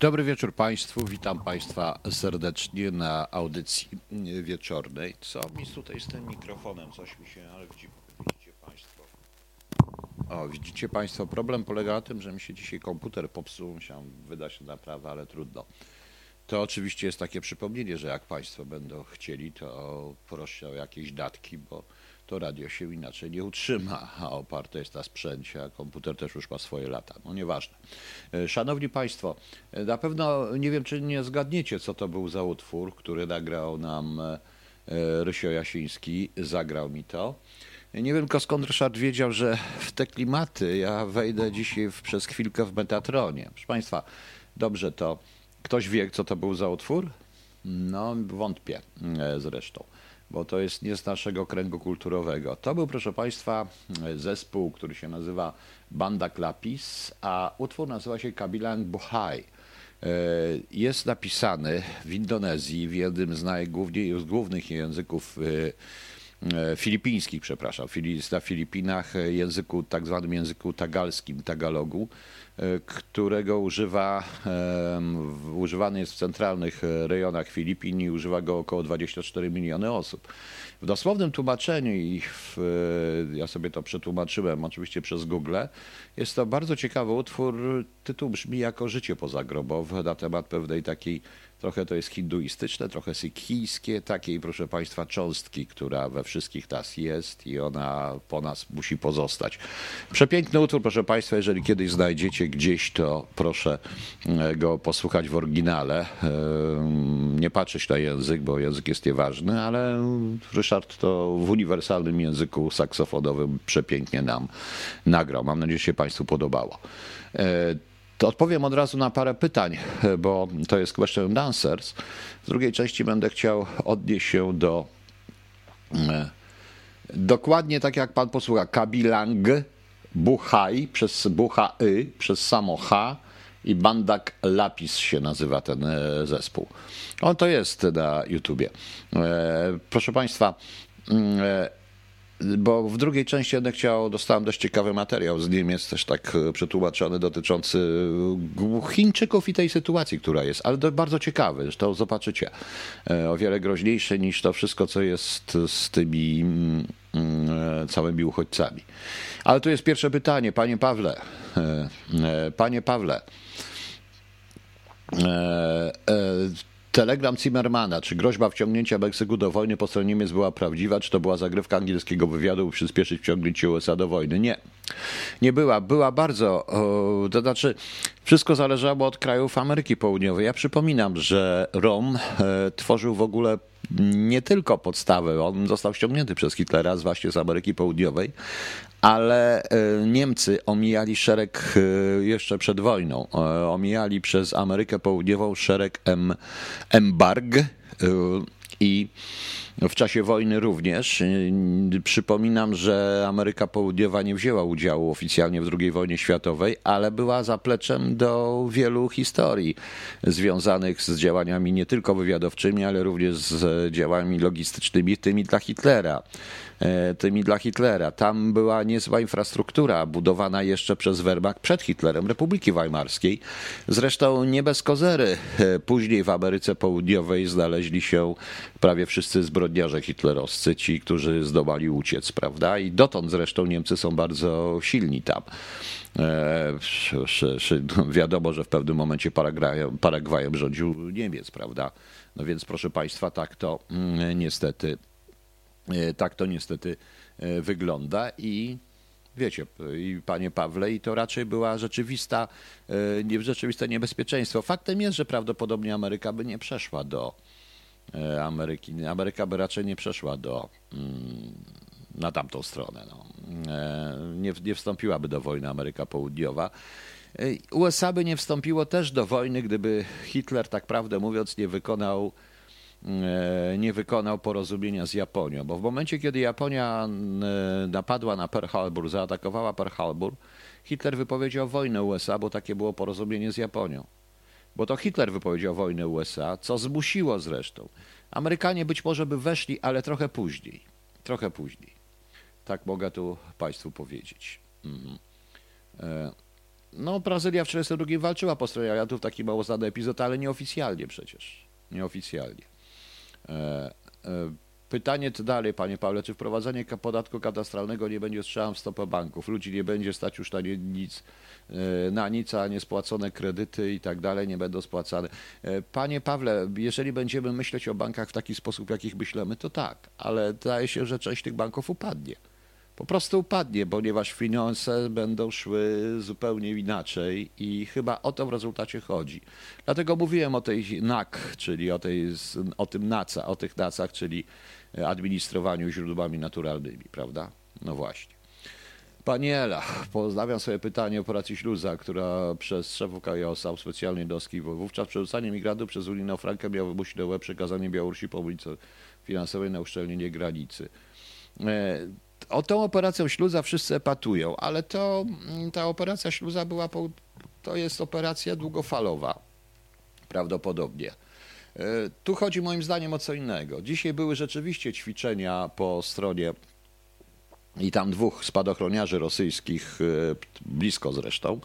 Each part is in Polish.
Dobry wieczór Państwu. Witam Państwa serdecznie na audycji wieczornej. Co mi tutaj z tym mikrofonem? Coś mi się, ale widzicie Państwo. O, widzicie Państwo, problem polega na tym, że mi się dzisiaj komputer popsuł. Musiałem wydać na naprawę, ale trudno. To oczywiście jest takie przypomnienie, że jak Państwo będą chcieli, to proszę o jakieś datki, bo to radio się inaczej nie utrzyma, a oparte jest na sprzęcie, a komputer też już ma swoje lata. No nieważne. E, Szanowni Państwo, e, na pewno nie wiem, czy nie zgadniecie, co to był za utwór, który nagrał nam e, Rysio Jasiński, zagrał mi to. Nie wiem tylko skąd Ryszard wiedział, że w te klimaty ja wejdę dzisiaj w, przez chwilkę w Metatronie. Proszę Państwa, dobrze to. Ktoś wie, co to był za utwór? No, wątpię zresztą bo to jest nie z naszego kręgu kulturowego. To był, proszę Państwa, zespół, który się nazywa Banda Klapis, a utwór nazywa się Kabilang Buhai. E, jest napisany w Indonezji, w jednym z najgłównych języków e, e, filipińskich, przepraszam, na Filipinach, języku, tak zwanym języku tagalskim, tagalogu, którego używa, używany jest w centralnych rejonach Filipin i używa go około 24 miliony osób. W dosłownym tłumaczeniu, i w, ja sobie to przetłumaczyłem oczywiście przez Google, jest to bardzo ciekawy utwór. Tytuł brzmi jako Życie pozagrobowe na temat pewnej takiej Trochę to jest hinduistyczne, trochę sikhijskie, takiej, proszę Państwa, cząstki, która we wszystkich nas jest i ona po nas musi pozostać. Przepiękny utwór, proszę Państwa, jeżeli kiedyś znajdziecie gdzieś, to proszę e, go posłuchać w oryginale. E, nie patrzeć na język, bo język jest nieważny, ale Ryszard to w uniwersalnym języku saksofonowym przepięknie nam nagrał. Mam nadzieję, że się Państwu podobało. To odpowiem od razu na parę pytań, bo to jest question and answers. W drugiej części będę chciał odnieść się do e, dokładnie tak jak pan posłucha, Kabilang, Buchaj przez Bucha Y, przez samo H i Bandak Lapis się nazywa ten e, zespół. On to jest na YouTubie. E, proszę państwa, mm, bo w drugiej części będę chciał, dostałem dość ciekawy materiał z Niemiec, też tak e, przetłumaczony, dotyczący e, Chińczyków i tej sytuacji, która jest, ale bardzo ciekawy, zresztą zobaczycie, e, o wiele groźniejsze niż to wszystko, co jest z tymi mm, mm, całymi uchodźcami. Ale tu jest pierwsze pytanie, panie Pawle, panie Pawle, Telegram Zimmermana, czy groźba wciągnięcia Meksyku do wojny po stronie Niemiec była prawdziwa, czy to była zagrywka angielskiego wywiadu, by przyspieszyć wciągnięcie USA do wojny? Nie. Nie była. Była bardzo, to znaczy wszystko zależało od krajów Ameryki Południowej. Ja przypominam, że Rom e, tworzył w ogóle nie tylko podstawę, on został ściągnięty przez Hitlera właśnie z Ameryki Południowej, ale e, Niemcy omijali szereg e, jeszcze przed wojną, e, omijali przez Amerykę Południową szereg embarg i w czasie wojny również. Przypominam, że Ameryka Południowa nie wzięła udziału oficjalnie w II wojnie światowej, ale była zapleczem do wielu historii związanych z działaniami nie tylko wywiadowczymi, ale również z działaniami logistycznymi, tymi dla Hitlera. E, tymi dla Hitlera. Tam była niezła infrastruktura budowana jeszcze przez Wehrmacht przed Hitlerem Republiki Weimarskiej. Zresztą nie bez kozery. E, później w Ameryce Południowej znaleźli się prawie wszyscy zbrodniarze hitlerowscy, ci, którzy zdołali uciec, prawda? I dotąd zresztą Niemcy są bardzo silni tam. E, wiadomo, że w pewnym momencie Paragwajem, Paragwajem rządził Niemiec, prawda? No więc proszę Państwa, tak to mm, niestety E, tak to niestety e, wygląda i wiecie, i panie Pawle, i to raczej była rzeczywista, rzeczywiste niebezpieczeństwo. Faktem jest, że prawdopodobnie Ameryka by nie przeszła do Ameryki. Ameryka by raczej nie przeszła do mm, na tamtą stronę. No. Nie, nie wstąpiłaby do wojny Ameryka Południowa. USA by nie wstąpiło też do wojny, gdyby Hitler, tak prawdę mówiąc, nie wykonał E, nie wykonał porozumienia z Japonią, bo w momencie, kiedy Japonia e, napadła na Pearl Harbor, zaatakowała Pearl Harbor, Hitler wypowiedział wojnę USA, bo takie było porozumienie z Japonią. Bo to Hitler wypowiedział wojnę USA, co zmusiło zresztą. Amerykanie być może by weszli, ale trochę później. Trochę później. Tak mogę tu Państwu powiedzieć. Mhm. E, no Brazylia w 1942 walczyła po stronie aliantów, taki mało znany epizod, ale nieoficjalnie przecież. Nieoficjalnie. E, e, pytanie dalej, panie Pawle, czy wprowadzenie podatku katastralnego nie będzie strzałem w stopę banków? Ludzi nie będzie stać już na nic, e, na nic, a niespłacone kredyty i tak dalej nie będą spłacane. E, Panie Pawle, jeżeli będziemy myśleć o bankach w taki sposób, jakich myślimy, to tak, ale zdaje się, że część tych banków upadnie po prostu upadnie, ponieważ finanse będą szły zupełnie inaczej i chyba o to w rezultacie chodzi. Dlatego mówiłem o tej NAC, czyli o, tej, o tym NACA, o tych NACach, czyli administrowaniu źródłami naturalnymi, prawda? No właśnie. Pani Ela, poznawiam sobie pytanie o operacji Śluza, która przez szefów KJOS-a specjalnej jednostki wówczas przerzucanie migrantów przez unijną frankę miało wymusić na przekazanie Białorusi pomocy finansowej na uszczelnienie granicy. E, o tą operacją śluza wszyscy epatują, ale to, mm, ta operacja śluza była, to jest operacja długofalowa, prawdopodobnie. E, tu chodzi moim zdaniem o co innego. Dzisiaj były rzeczywiście ćwiczenia po stronie i tam dwóch spadochroniarzy rosyjskich, e, blisko zresztą,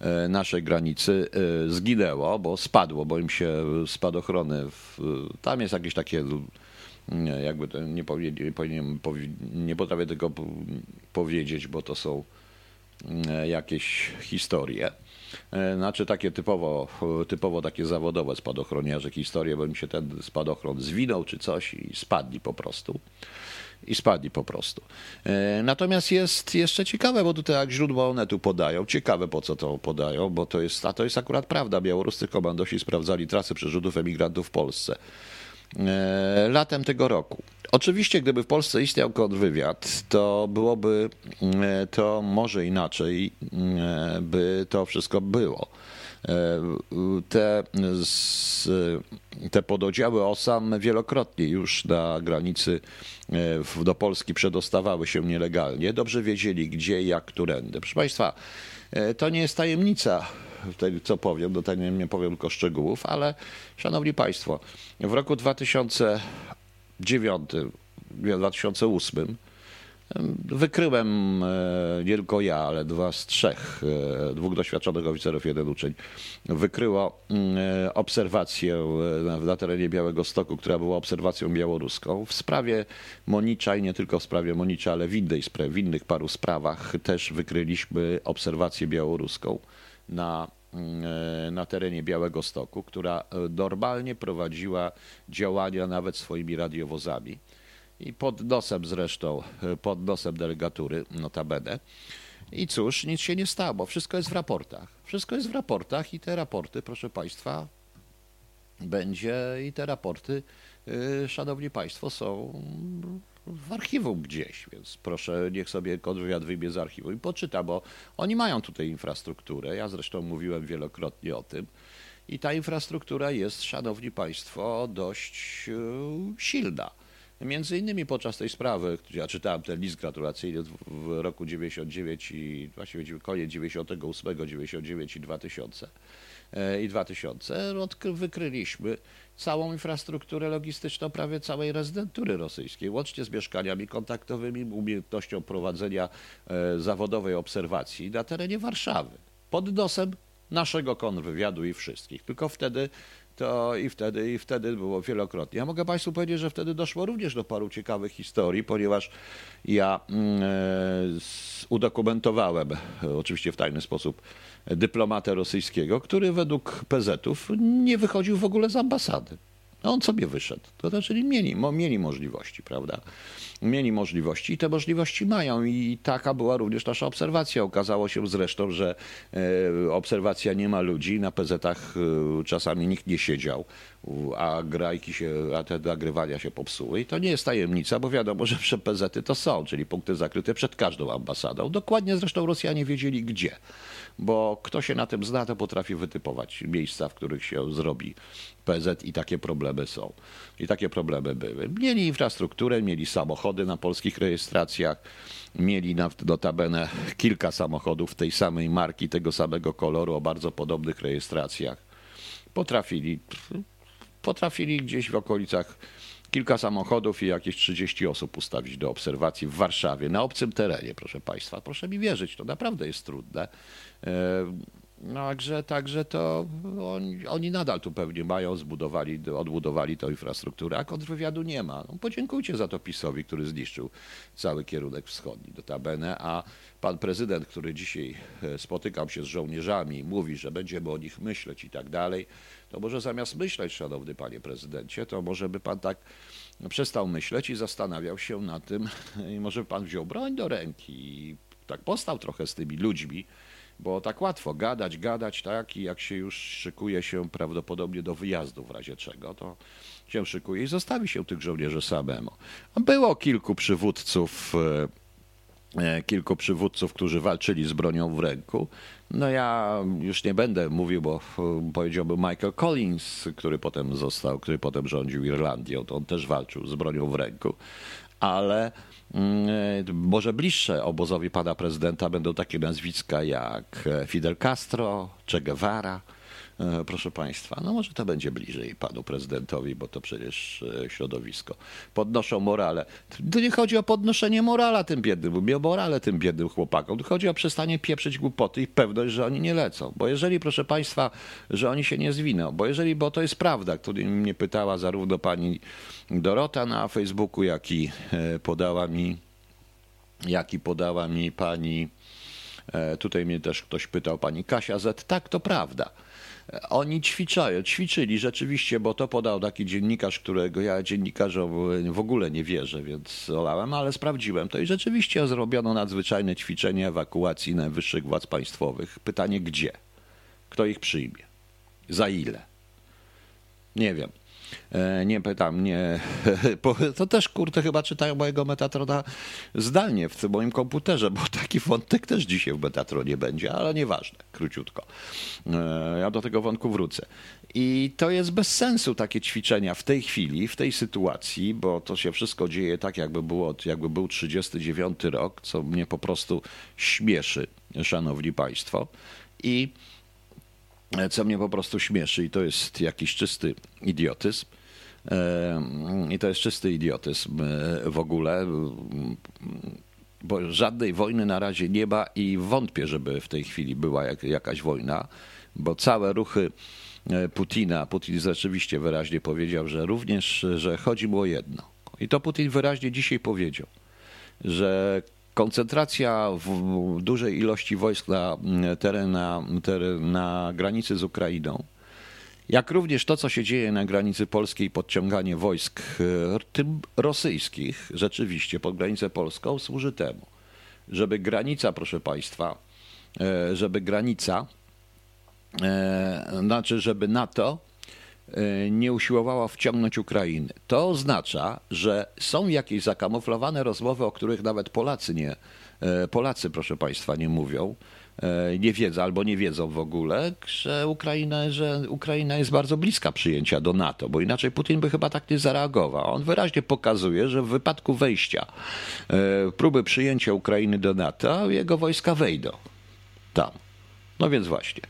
e, naszej granicy zginęło, bo spadło, bo im się spadochrony, w, tam jest jakieś takie jakby to nie, powinien, powinien, nie potrafię tego powiedzieć, bo to są jakieś historie. E, znaczy takie typowo, typowo takie zawodowe spadochroniarze historie, bo mi się ten spadochron zwinął czy coś i spadli po prostu. I spadli po prostu. E, natomiast jest jeszcze ciekawe, bo tutaj jak źródła one tu podają, ciekawe po co to podają, bo to jest, a to jest akurat prawda. Białoruscy komandosi sprawdzali trasy przerzutów emigrantów w Polsce. E, latem tego roku. Oczywiście, gdyby w Polsce istniał kontrwywiad, to byłoby e, to może inaczej e, by to wszystko było. Te, te pododziały OSAM wielokrotnie już na granicy do Polski przedostawały się nielegalnie. Dobrze wiedzieli gdzie, jak, którędy. Proszę Państwa, to nie jest tajemnica co powiem, do tego nie powiem tylko szczegółów, ale szanowni państwo, w roku 2009, 2008 Wykryłem e, nie tylko ja, ale dwa z trzech, e, dwóch doświadczonych oficerów, jeden uczeń, wykryło mm, e, obserwację na terenie Białego Stoku, która była obserwacją białoruską. W sprawie Monicza i nie tylko w sprawie Monicza, ale w, innej, w innych paru sprawach też wykryliśmy obserwację białoruską na, na terenie Białego Stoku, która e, normalnie prowadziła działania nawet swoimi radiowozami i pod nosem zresztą, e, pod nosem delegatury notabene. I cóż, nic się nie stało, wszystko jest w raportach. Wszystko jest w raportach i te raporty, proszę Państwa, będzie i te raporty, Szanowni Państwo, są w archiwum gdzieś, więc proszę, niech sobie kontrwywiad wyjmie z archiwum i poczyta, bo oni mają tutaj infrastrukturę. Ja zresztą mówiłem wielokrotnie o tym. I ta infrastruktura jest, szanowni państwo, dość e, silna. Między innymi podczas tej sprawy, ja czytałem ten list gratulacyjny w roku 99 i właściwie koniec 98, 99 i 2000 e, i 2000 wykryliśmy całą infrastrukturę logistyczną prawie całej rezydentury rosyjskiej, łącznie z mieszkaniami kontaktowymi, umiejętnością prowadzenia e, zawodowej obserwacji na terenie Warszawy, pod nosem naszego kontrwywiadu i wszystkich. Tylko wtedy to i wtedy, i wtedy było wielokrotnie. Ja mogę Państwu powiedzieć, że wtedy doszło również do paru ciekawych historii, ponieważ ja mm, e, udokumentowałem, oczywiście w tajny sposób, dyplomatę rosyjskiego, który według PZ-ów nie wychodził w ogóle z ambasady. On sobie wyszedd. To znaczy mieli, mieli możliwości, prawda? Mieli możliwości i te możliwości mają i taka była również nasza obserwacja. Okazało się zresztą, że e, obserwacja nie ma ludzi, na PZ-ach e, czasami nikt nie siedział, a grajki się, a te nagrywania się popsuły i to nie jest tajemnica, bo wiadomo, że PZ-y to są, czyli punkty zakryte przed każdą ambasadą. Dokładnie zresztą Rosjanie wiedzieli gdzie bo kto się na tym zna, to potrafi wytypować miejsca, w których się zrobi PZ i takie problemy są. I takie problemy były. Mieli infrastrukturę, mieli samochody na polskich rejestracjach, mieli notabene kilka samochodów tej samej marki, tego samego koloru, o bardzo podobnych rejestracjach. Potrafili, potrafili gdzieś w okolicach kilka samochodów i jakieś 30 osób ustawić do obserwacji w Warszawie, na obcym terenie, proszę Państwa. Proszę mi wierzyć, to naprawdę jest trudne. E, no, także, także to oni, oni nadal tu pewnie mają, zbudowali, odbudowali tą infrastrukturę, a kontrwywiadu nie ma. No, podziękujcie za to PiSowi, który zniszczył cały kierunek wschodni, notabene, a pan prezydent, który dzisiaj e, spotykał się z żołnierzami, mówi, że będziemy o nich myśleć i tak dalej, to może zamiast myśleć, szanowny panie prezydencie, to może by pan tak przestał myśleć i zastanawiał się na tym, i może by pan wziął broń do ręki i tak postał trochę z tymi ludźmi, bo tak łatwo gadać, gadać, tak, i jak się już szykuje się prawdopodobnie do wyjazdu w razie czego, to się szykuje i zostawi się tych żołnierzy samemu. Było kilku przywódców, e, kilku przywódców, którzy walczyli z bronią w ręku. No ja już nie będę mówił, bo e, powiedziałby Michael Collins, który potem został, który potem rządził Irlandią, to on też walczył z bronią w ręku, ale Mm, e, może bliższe obozowi pana prezydenta będą takie nazwiska jak e, Fidel Castro, Che Guevara, e, proszę państwa. No może to będzie bliżej panu prezydentowi, bo to przecież środowisko. Podnoszą morale. Tu nie chodzi o podnoszenie morala tym biednym, nie o morale tym biednym chłopakom. Tu chodzi o przestanie pieprzyć głupoty i pewność, że oni nie lecą. Bo jeżeli, proszę państwa, że oni się nie zwiną, bo jeżeli, bo to jest prawda, który mnie pytała zarówno pani Dorota na Facebooku, jak i e, podała mi, jak i podała mi pani, e, tutaj mnie też ktoś pytał, pani Kasia Z. Tak, to prawda. Oni ćwiczają, ćwiczyli rzeczywiście, bo to podał taki dziennikarz, którego ja dziennikarzom w ogóle nie wierzę, więc olałem, ale sprawdziłem to i rzeczywiście zrobiono nadzwyczajne ćwiczenie ewakuacji najwyższych władz państwowych. Pytanie gdzie? Kto ich przyjmie? Za ile? Nie wiem. E, nie pytam, nie. To też, kurde, chyba czytają mojego Metatrona zdalnie w moim komputerze, bo taki wątek też dzisiaj w Metatronie będzie, ale nieważne, króciutko. E, ja do tego wątku wrócę. I to jest bez sensu takie ćwiczenia w tej chwili, w tej sytuacji, bo to się wszystko dzieje tak, jakby, było, jakby był 39 rok, co mnie po prostu śmieszy, szanowni państwo. I co mnie po prostu śmieszy i to jest jakiś czysty idiotyzm. I to jest czysty idiotyzm e, w ogóle, bo żadnej wojny na razie nie ma i wątpię, żeby w tej chwili była jakaś wojna, bo całe ruchy e, Putina, Putin rzeczywiście wyraźnie powiedział, że również, że chodzi mu o jedno. I to Putin wyraźnie dzisiaj powiedział, że Koncentracja w dużej ilości wojsk na, teren, na, teren, na granicy z Ukrainą, jak również to, co się dzieje na granicy polskiej, podciąganie wojsk, e, tym rosyjskich, rzeczywiście pod granicę polską, służy temu, żeby granica, proszę Państwa, e, żeby granica, e, znaczy, żeby NATO nie usiłowała wciągnąć Ukrainy. To oznacza, że są jakieś zakamuflowane rozmowy, o których nawet Polacy nie, e, Polacy, proszę Państwa, nie mówią, e, nie wiedzą albo nie wiedzą w ogóle, że Ukraina, że Ukraina jest bardzo bliska przyjęcia do NATO, bo inaczej Putin by chyba tak nie zareagował. On wyraźnie pokazuje, że w wypadku wejścia, próby przyjęcia Ukrainy do NATO, jego wojska wejdą tam. No więc właśnie.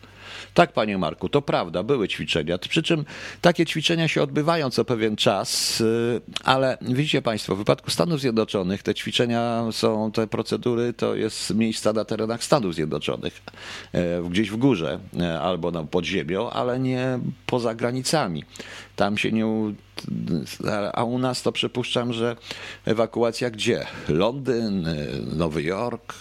Tak, panie Marku, to prawda, były ćwiczenia. Przy czym takie ćwiczenia się odbywają co pewien czas, y, ale widzicie państwo, w wypadku Stanów Zjednoczonych te ćwiczenia są, te procedury to jest miejsca na terenach Stanów Zjednoczonych, e, gdzieś w górze e, albo na podziemią, ale nie poza granicami. Tam się nie. A u nas to przypuszczam, że ewakuacja gdzie? Londyn, e, Nowy Jork,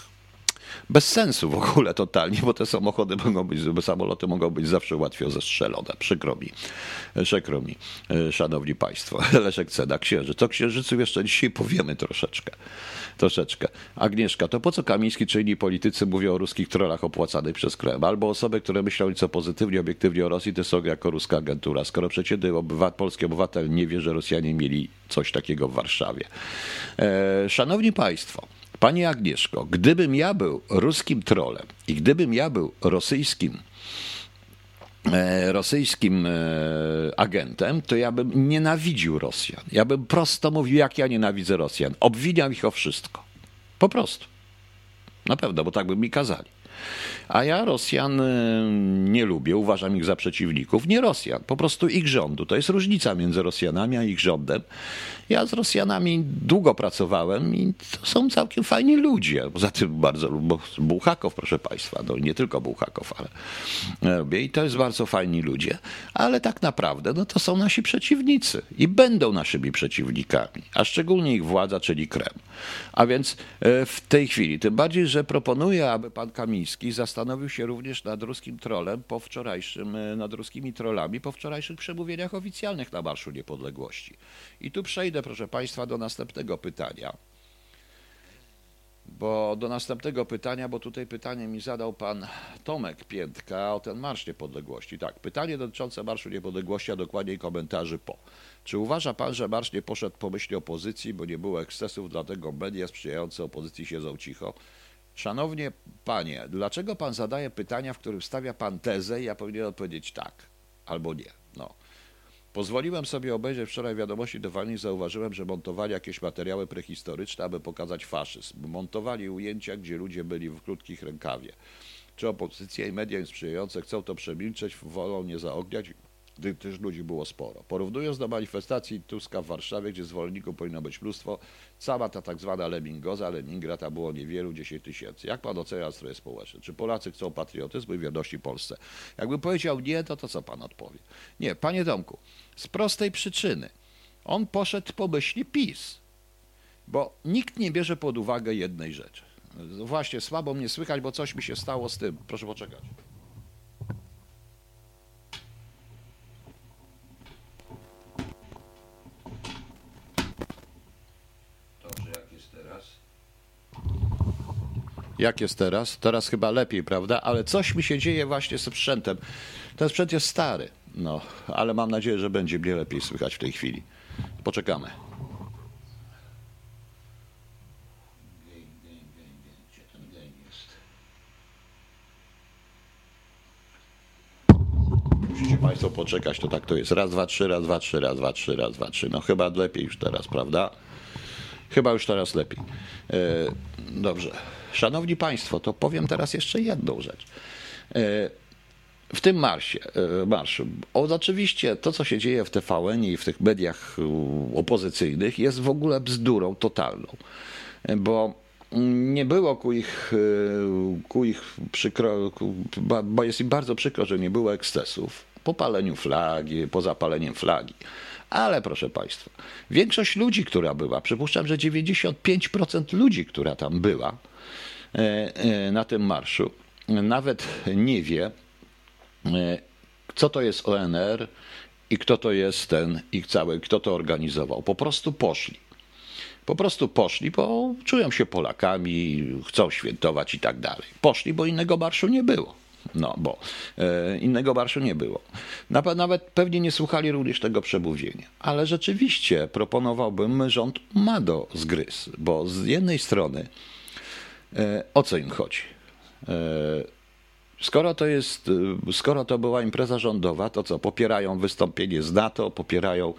bez sensu w ogóle totalnie, bo te samochody mogą być, samoloty mogą być zawsze łatwiej zestrzelone. Przykro mi, przykro mi, szanowni państwo. Leszek Ceda, księżyc. O księżycu jeszcze dzisiaj powiemy troszeczkę. Troszeczkę. Agnieszka, to po co Kamiński czy inni politycy mówią o ruskich trollach opłacanych przez Kreml? Albo osoby, które myślą nieco pozytywnie, obiektywnie o Rosji, to są jako ruska agentura. Skoro przeciętny obywatel, polski obywatel nie wie, że Rosjanie mieli coś takiego w Warszawie. E, szanowni Państwo, Pani Agnieszko, gdybym ja był ruskim trolem i gdybym ja był rosyjskim e, rosyjskim e, agentem, to ja bym nienawidził Rosjan. Ja bym prosto mówił, jak ja nienawidzę Rosjan. Obwiniam ich o wszystko. Po prostu. Na pewno, bo tak by mi kazali. A ja Rosjan y, nie lubię, uważam ich za przeciwników. Nie Rosjan, po prostu ich rządu. To jest różnica między Rosjanami a ich rządem. Ja z Rosjanami długo pracowałem i to są całkiem fajni ludzie. Poza tym bardzo lubię Bułhakow, proszę Państwa. No, nie tylko Bułhakow, ale lubię i to jest bardzo fajni ludzie. Ale tak naprawdę no, to są nasi przeciwnicy i będą naszymi przeciwnikami, a szczególnie ich władza, czyli Kreml. A więc e, w tej chwili, tym bardziej, że proponuję, aby pan Kamiński zastanowił się również nad ruskim trolem po wczorajszym, e, nad ruskimi trollami po wczorajszych przemówieniach oficjalnych na Marszu Niepodległości. I tu przejdę, proszę Państwa, do następnego pytania. Bo do następnego pytania, bo tutaj pytanie mi zadał pan Tomek Piętka o ten Marsz Niepodległości. Tak, pytanie dotyczące Marszu Niepodległości, a dokładniej komentarzy po. Czy uważa pan, że marsz nie poszedł po myśli opozycji, bo nie było ekscesów, dlatego media sprzyjające opozycji siedzą cicho? Szanownie panie, dlaczego pan zadaje pytania, w których stawia pan tezę i ja powinienem odpowiedzieć tak albo nie? No. Pozwoliłem sobie obejrzeć wczoraj wiadomości TVN i zauważyłem, że montowali jakieś materiały prehistoryczne, aby pokazać faszyzm. Montowali ujęcia, gdzie ludzie byli w krótkich rękawie. Czy opozycja i media im sprzyjające chcą to przemilczeć, wolą nie zaogniać? Gdy też ludzi było sporo. Porównując do manifestacji Tuska w Warszawie, gdzie zwolenników powinno być mnóstwo, cała ta tak zwana Lemingoza, Leningrad, a było niewielu, 10 tysięcy. Jak pan ocenia nastroje społeczne? Czy Polacy chcą patriotyzmu i wierności Polsce? Jakby powiedział nie, to to co pan odpowie? Nie, panie Domku, z prostej przyczyny. On poszedł po myśli PiS, bo nikt nie bierze pod uwagę jednej rzeczy. Właśnie, słabo mnie słychać, bo coś mi się stało z tym. Proszę poczekać. Jak jest teraz? Teraz chyba lepiej, prawda? Ale coś mi się dzieje właśnie z sprzętem. Ten sprzęt jest stary, no, ale mam nadzieję, że będzie mnie lepiej słychać w tej chwili. Poczekamy. Musicie Państwo poczekać, to tak to jest. Raz, dwa, trzy, raz, dwa, trzy, raz, dwa, trzy, raz, dwa, trzy. No chyba lepiej już teraz, prawda? Chyba już teraz lepiej. E, dobrze. Szanowni Państwo, to powiem teraz jeszcze jedną rzecz. E, w tym marsie, e, marszu, oczywiście to, co się dzieje w TVN i w tych mediach opozycyjnych jest w ogóle bzdurą totalną, bo nie było ku ich, ku ich przykro, bo jest im bardzo przykro, że nie było ekscesów po paleniu flagi, po zapaleniem flagi. Ale proszę Państwa, większość ludzi, która była, przypuszczam, że 95% ludzi, która tam była e, e, na tym marszu, nawet nie wie, e, co to jest ONR i kto to jest ten i cały, kto to organizował. Po prostu poszli. Po prostu poszli, bo czują się Polakami, chcą świętować i tak dalej. Poszli, bo innego marszu nie było. No, bo e, innego marszu nie było. Nawet pewnie nie słuchali również tego przemówienia. Ale rzeczywiście proponowałbym, rząd ma do zgryz, bo z jednej strony e, o co im chodzi? E, skoro to jest, skoro to była impreza rządowa, to co? Popierają wystąpienie z NATO, popierają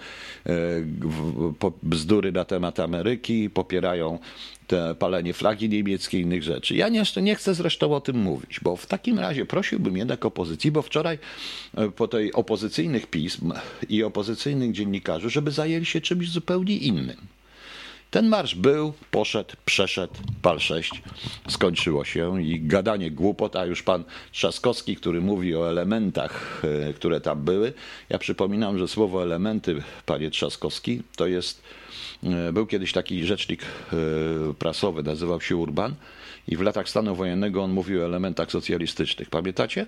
bzdury na temat Ameryki, popierają te palenie flagi niemieckiej i innych rzeczy. Ja jeszcze nie chcę zresztą o tym mówić, bo w takim razie prosiłbym jednak opozycji, bo wczoraj e, po tej opozycyjnych pism i opozycyjnych dziennikarzy, żeby zajęli się czymś zupełnie innym. Ten marsz był, poszedł, przeszedł, pal 6, skończyło się i gadanie głupot, a już pan Trzaskowski, który mówi o elementach, e, które tam były. Ja przypominam, że słowo elementy, panie Trzaskowski, to jest E, był kiedyś taki rzecznik e, prasowy, nazywał się Urban i w latach stanu wojennego on mówił o elementach socjalistycznych. Pamiętacie?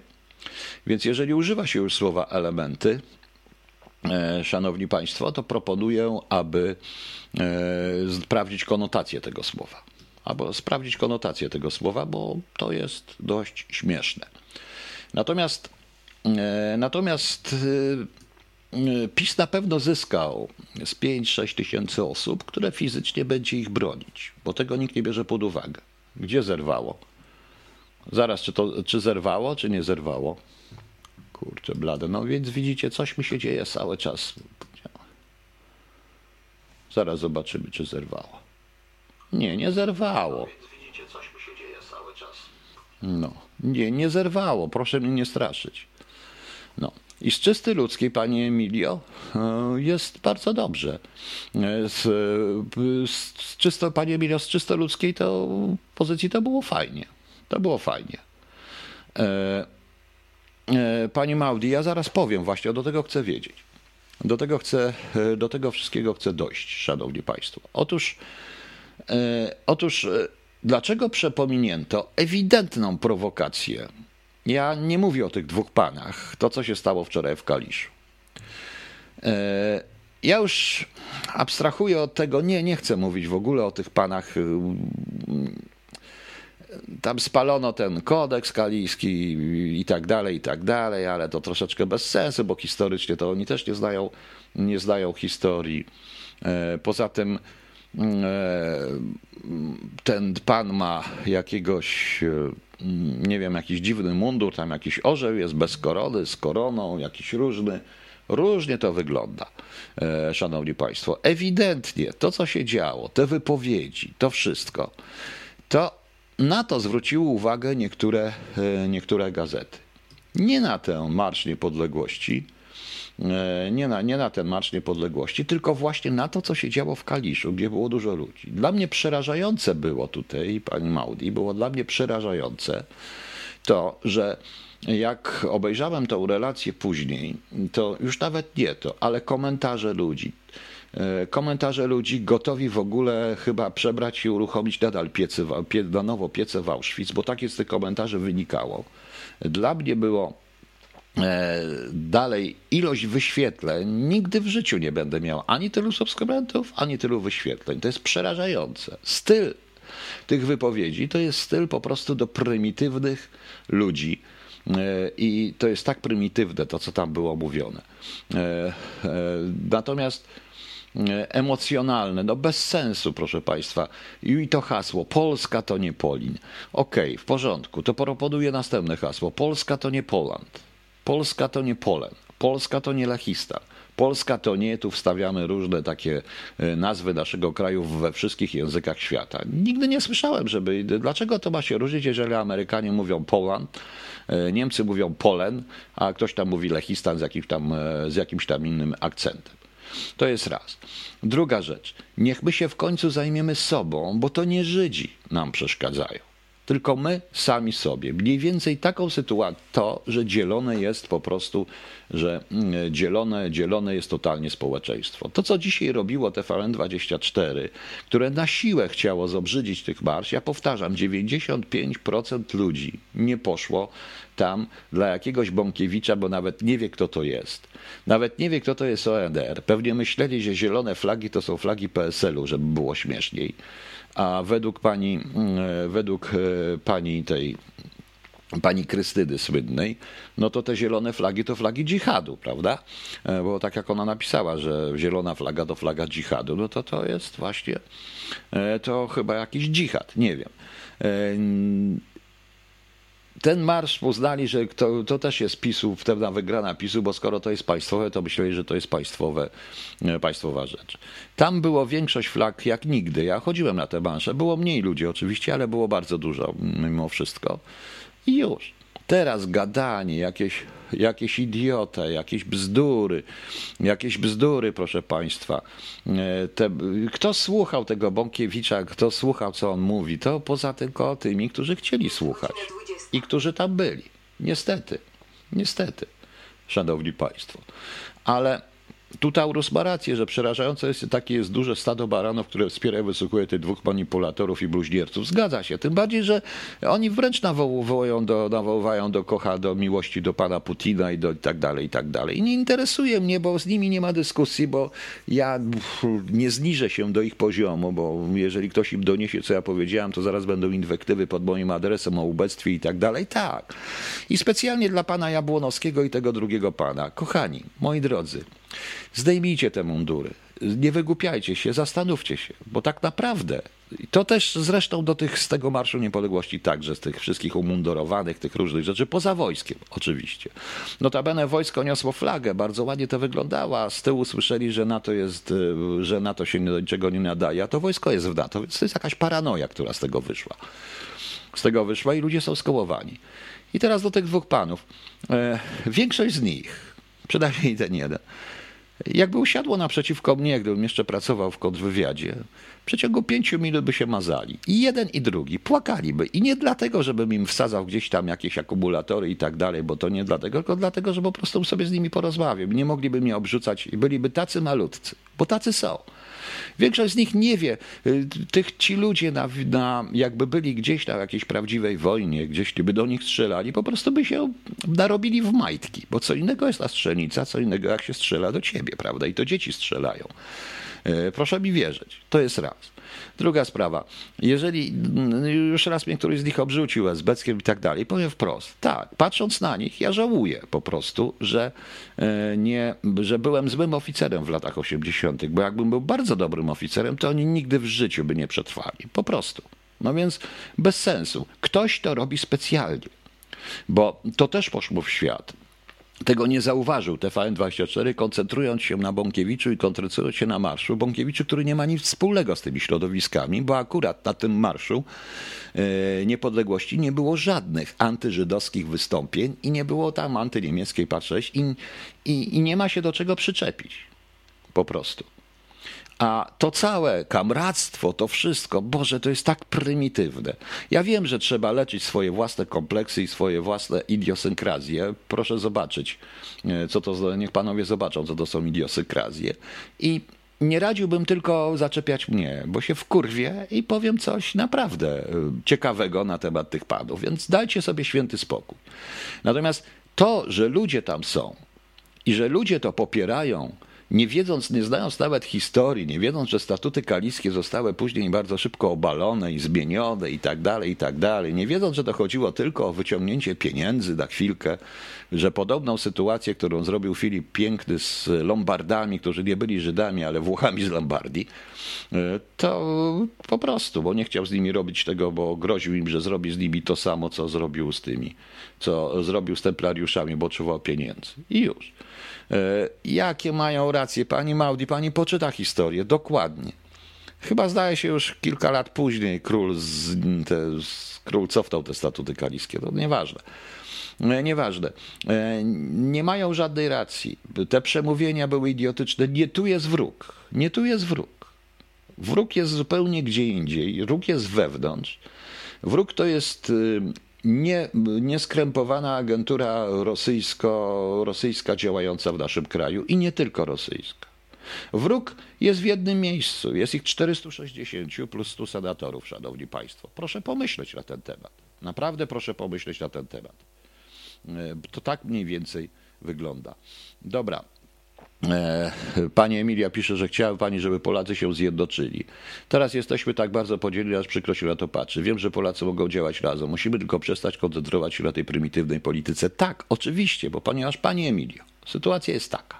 Więc jeżeli używa się już słowa elementy, Szanowni Państwo, to proponuję, aby sprawdzić konotację tego słowa. Albo sprawdzić konotację tego słowa, bo to jest dość śmieszne. Natomiast, natomiast PiS na pewno zyskał z 5-6 tysięcy osób, które fizycznie będzie ich bronić, bo tego nikt nie bierze pod uwagę. Gdzie zerwało? Zaraz, czy, to, czy zerwało, czy nie zerwało? Kurczę, blade. No więc widzicie, coś mi się dzieje cały czas. Zaraz zobaczymy, czy zerwało. Nie, nie zerwało. No. No, nie, nie zerwało, proszę mnie nie straszyć. No. I z czysty ludzkiej, panie Emilio, e, jest bardzo dobrze. E, Z, z czysto, panie Emilio, z czysto ludzkiej to pozycji to było fajnie. To było fajnie. E, Pani Maudi, ja zaraz powiem właśnie, do tego chcę wiedzieć. Do tego, chcę, e, do tego wszystkiego chcę dojść, szanowni państwo. Otóż, e, otóż e, dlaczego przepominięto ewidentną prowokację? Ja nie mówię o tych dwóch panach, to co się stało wczoraj w Kaliszu. E, Ja już abstrahuję od tego, nie, nie chcę mówić w ogóle o tych panach. Tam spalono ten kodeks kalijski i tak dalej, i tak dalej, ale to troszeczkę bez sensu, bo historycznie to oni też nie znają, nie znają historii. E, Poza tym e, ten pan ma jakiegoś, e, nie wiem, jakiś dziwny mundur, tam jakiś orzeł jest bez korony, z koroną, jakiś różny. Różnie to wygląda, szanowni państwo. Ewidentnie to, co się działo, te wypowiedzi, to wszystko, to na to zwróciły uwagę niektóre, e, niektóre gazety. Nie na ten Marsz Niepodległości, e, nie na, nie na ten Marsz Niepodległości, tylko właśnie na to, co się działo w Kaliszu, gdzie było dużo ludzi. Dla mnie przerażające było tutaj, pani Maudi, było dla mnie przerażające to, że jak obejrzałem tą relację później, to już nawet nie to, ale komentarze ludzi. E, Komentarze ludzi gotowi w ogóle chyba przebrać i uruchomić nadal piecy, w- pie, na nowo piece w Auschwitz, bo takie z tych komentarzy wynikało. Dla mnie było e, dalej ilość wyświetleń, nigdy w życiu nie będę miał ani tylu subskrybentów, ani tylu wyświetleń. To jest przerażające. Styl tych wypowiedzi to jest styl po prostu do prymitywnych ludzi. E, I to jest tak prymitywne, to co tam było mówione. E, Natomiast emocjonalne, no bez sensu, proszę Państwa. I to hasło, Polska to nie Polin. Okej, w porządku, to proponuję następne hasło. Polska to nie Poland. Polska to nie Polen. Polska to nie Lechista. Polska to nie, tu wstawiamy różne takie e, nazwy naszego kraju we wszystkich językach świata. Nigdy nie słyszałem, żeby. Dlaczego to ma się różnić, jeżeli Amerykanie mówią Poland, e, Niemcy mówią Polen, a ktoś tam mówi Lechistan z jakimś tam, e, z jakimś tam innym akcentem. To jest raz. Druga rzecz. Niech my się w końcu zajmiemy sobą, bo to nie Żydzi nam przeszkadzają. Tylko my sami sobie. Mniej więcej taką sytuację, to, że dzielone jest po prostu, że mm, dzielone, dzielone jest totalnie społeczeństwo. To, co dzisiaj robiło TVN24, które na siłę chciało zobrzydzić tych marsz, ja powtarzam, 95% ludzi nie poszło tam dla jakiegoś Bąkiewicza, bo nawet nie wie, kto to jest. Nawet nie wie, kto to jest ONR. Pewnie myśleli, że zielone flagi to są flagi PSL-u, żeby było śmieszniej. A według pani, mm, według e, pani tej pani Krystyny słynnej, no to te zielone flagi to flagi dżihadu, prawda? E, Bo tak jak ona napisała, że zielona flaga to flaga dżihadu, no to to jest właśnie, e, to chyba jakiś dżihad, nie wiem. Ten marsz uznali, że to, to też jest PiSu, pewna wygrana PiSu, bo skoro to jest państwowe, to myśleli, że to jest państwowe, e, państwowa rzecz. Tam było większość flag jak nigdy. Ja chodziłem na te marsze. Było mniej ludzi oczywiście, ale było bardzo dużo mimo wszystko. I już. Teraz gadanie, jakieś, jakieś idiote, jakieś bzdury, jakieś bzdury, proszę Państwa. E, Te, kto słuchał tego Bąkiewicza, kto słuchał, co on mówi, to poza tylko tymi, którzy chcieli słuchać i którzy tam byli. Niestety, niestety, szanowni Państwo. Ale tu Taurus ma rację, że przerażające jest takie jest duże stado baranów, które wspiera i wysłuchuje tych dwóch manipulatorów i bluźnierców. Zgadza się. Tym bardziej, że oni wręcz nawołują do, nawoływają do kocha, do miłości do pana Putina i do i tak dalej, i tak dalej. I nie interesuje mnie, bo z nimi nie ma dyskusji, bo ja nie zniżę się do ich poziomu, bo jeżeli ktoś im doniesie, co ja powiedziałem, to zaraz będą inwektywy pod moim adresem o ubectwie i tak dalej. Tak. I specjalnie dla pana Jabłonowskiego i tego drugiego pana. Kochani, moi drodzy, Zdejmijcie te mundury. Nie wygłupiajcie się, zastanówcie się, bo tak naprawdę to też zresztą do tych z tego Marszu Niepodległości także, z tych wszystkich umundurowanych, tych różnych rzeczy, poza wojskiem oczywiście. Notabene wojsko niosło flagę, bardzo ładnie to wyglądało, a z tyłu słyszeli, że NATO jest, y, że NATO się do niczego nie nadaje, a to wojsko jest w NATO, więc to jest jakaś paranoja, która z tego wyszła. z tego wyszła i ludzie są skołowani. I teraz do tych dwóch panów. E, większość z nich, przynajmniej ten jeden, jakby usiadło naprzeciwko mnie, gdybym jeszcze pracował w kontrwywiadzie, przeciągu pięciu minut by się mazali. I jeden i drugi płakaliby. I nie dlatego, żebym im wsadzał gdzieś tam jakieś akumulatory i tak dalej, bo to nie dlatego, tylko dlatego, że po prostu sobie z nimi porozmawiam. Nie mogliby mnie obrzucać i byliby tacy malutcy, bo tacy są. Większość z nich nie wie. Y, tych, ci ludzie na, na, jakby byli gdzieś na jakiejś prawdziwej wojnie, gdzieś by do nich strzelali, po prostu by się narobili w majtki, bo co innego jest ta strzelnica, co innego jak się strzela do ciebie, prawda? I to dzieci strzelają. Y, proszę mi wierzyć. To jest raz. Druga sprawa. Jeżeli już raz mnie któryś z nich obrzucił esbeckiem i tak dalej, powiem wprost. Tak, patrząc na nich, ja żałuję po prostu, że, e, nie, że byłem złym oficerem w latach 80., bo jakbym był bardzo dobrym oficerem, to oni nigdy w życiu by nie przetrwali. Po prostu. No więc bez sensu. Ktoś to robi specjalnie, bo to też poszło w świat tego nie zauważył TVN24, koncentrując się na Bąkiewiczu i koncentrując się na marszu. Bąkiewiczu, który nie ma nic wspólnego z tymi środowiskami, bo akurat na tym marszu e, niepodległości nie było żadnych antyżydowskich wystąpień i nie było tam antyniemieckiej patrzeć i, i, i nie ma się do czego przyczepić. Po prostu. A to całe kamractwo, to wszystko, Boże, to jest tak prymitywne. Ja wiem, że trzeba leczyć swoje własne kompleksy i swoje własne idiosynkrazje. Proszę zobaczyć, e, co to, niech panowie zobaczą, co to są idiosynkrazje. I nie radziłbym tylko zaczepiać mnie, bo się wkurwię i powiem coś naprawdę e, ciekawego na temat tych panów, więc dajcie sobie święty spokój. Natomiast to, że ludzie tam są i że ludzie to popierają, nie wiedząc, nie znając nawet historii, nie wiedząc, że statuty kaliskie zostały później bardzo szybko obalone i zmienione i tak dalej, i tak dalej, nie wiedząc, że to chodziło tylko o wyciągnięcie pieniędzy na chwilkę, że podobną sytuację, którą zrobił Filip Piękny z Lombardami, którzy nie byli Żydami, ale Włochami z Lombardii, e, to po prostu, bo nie chciał z nimi robić tego, bo groził im, że zrobi z nimi to samo, co zrobił z tymi, co zrobił z templariuszami, bo czuwał pieniędzy. I już. E, jakie mają racje? Pani Maudi, pani poczyta historię dokładnie. Chyba zdaje się już kilka lat później król, z, te, z, król cofnął te statuty kaliskie. To nieważne. E, nieważne. E, nie mają żadnej racji. Te przemówienia były idiotyczne. Nie tu jest wróg. Nie tu jest wróg. Wróg jest zupełnie gdzie indziej. Wróg jest wewnątrz. Wróg to jest y, nie, nieskrępowana agentura rosyjsko, rosyjska działająca w naszym kraju i nie tylko rosyjska. Wróg jest w jednym miejscu. Jest ich 460 plus 100 senatorów, szanowni państwo. Proszę pomyśleć na ten temat. Naprawdę proszę pomyśleć na ten temat. E, to tak mniej więcej wygląda. Dobra, pani Emilia pisze, że chciałaby Pani, żeby Polacy się zjednoczyli. Teraz jesteśmy tak bardzo podzieleni, aż przykro się na to patrzy. Wiem, że Polacy mogą działać razem. Musimy tylko przestać koncentrować się na tej prymitywnej polityce. Tak, oczywiście, bo ponieważ Pani Emilio, sytuacja jest taka.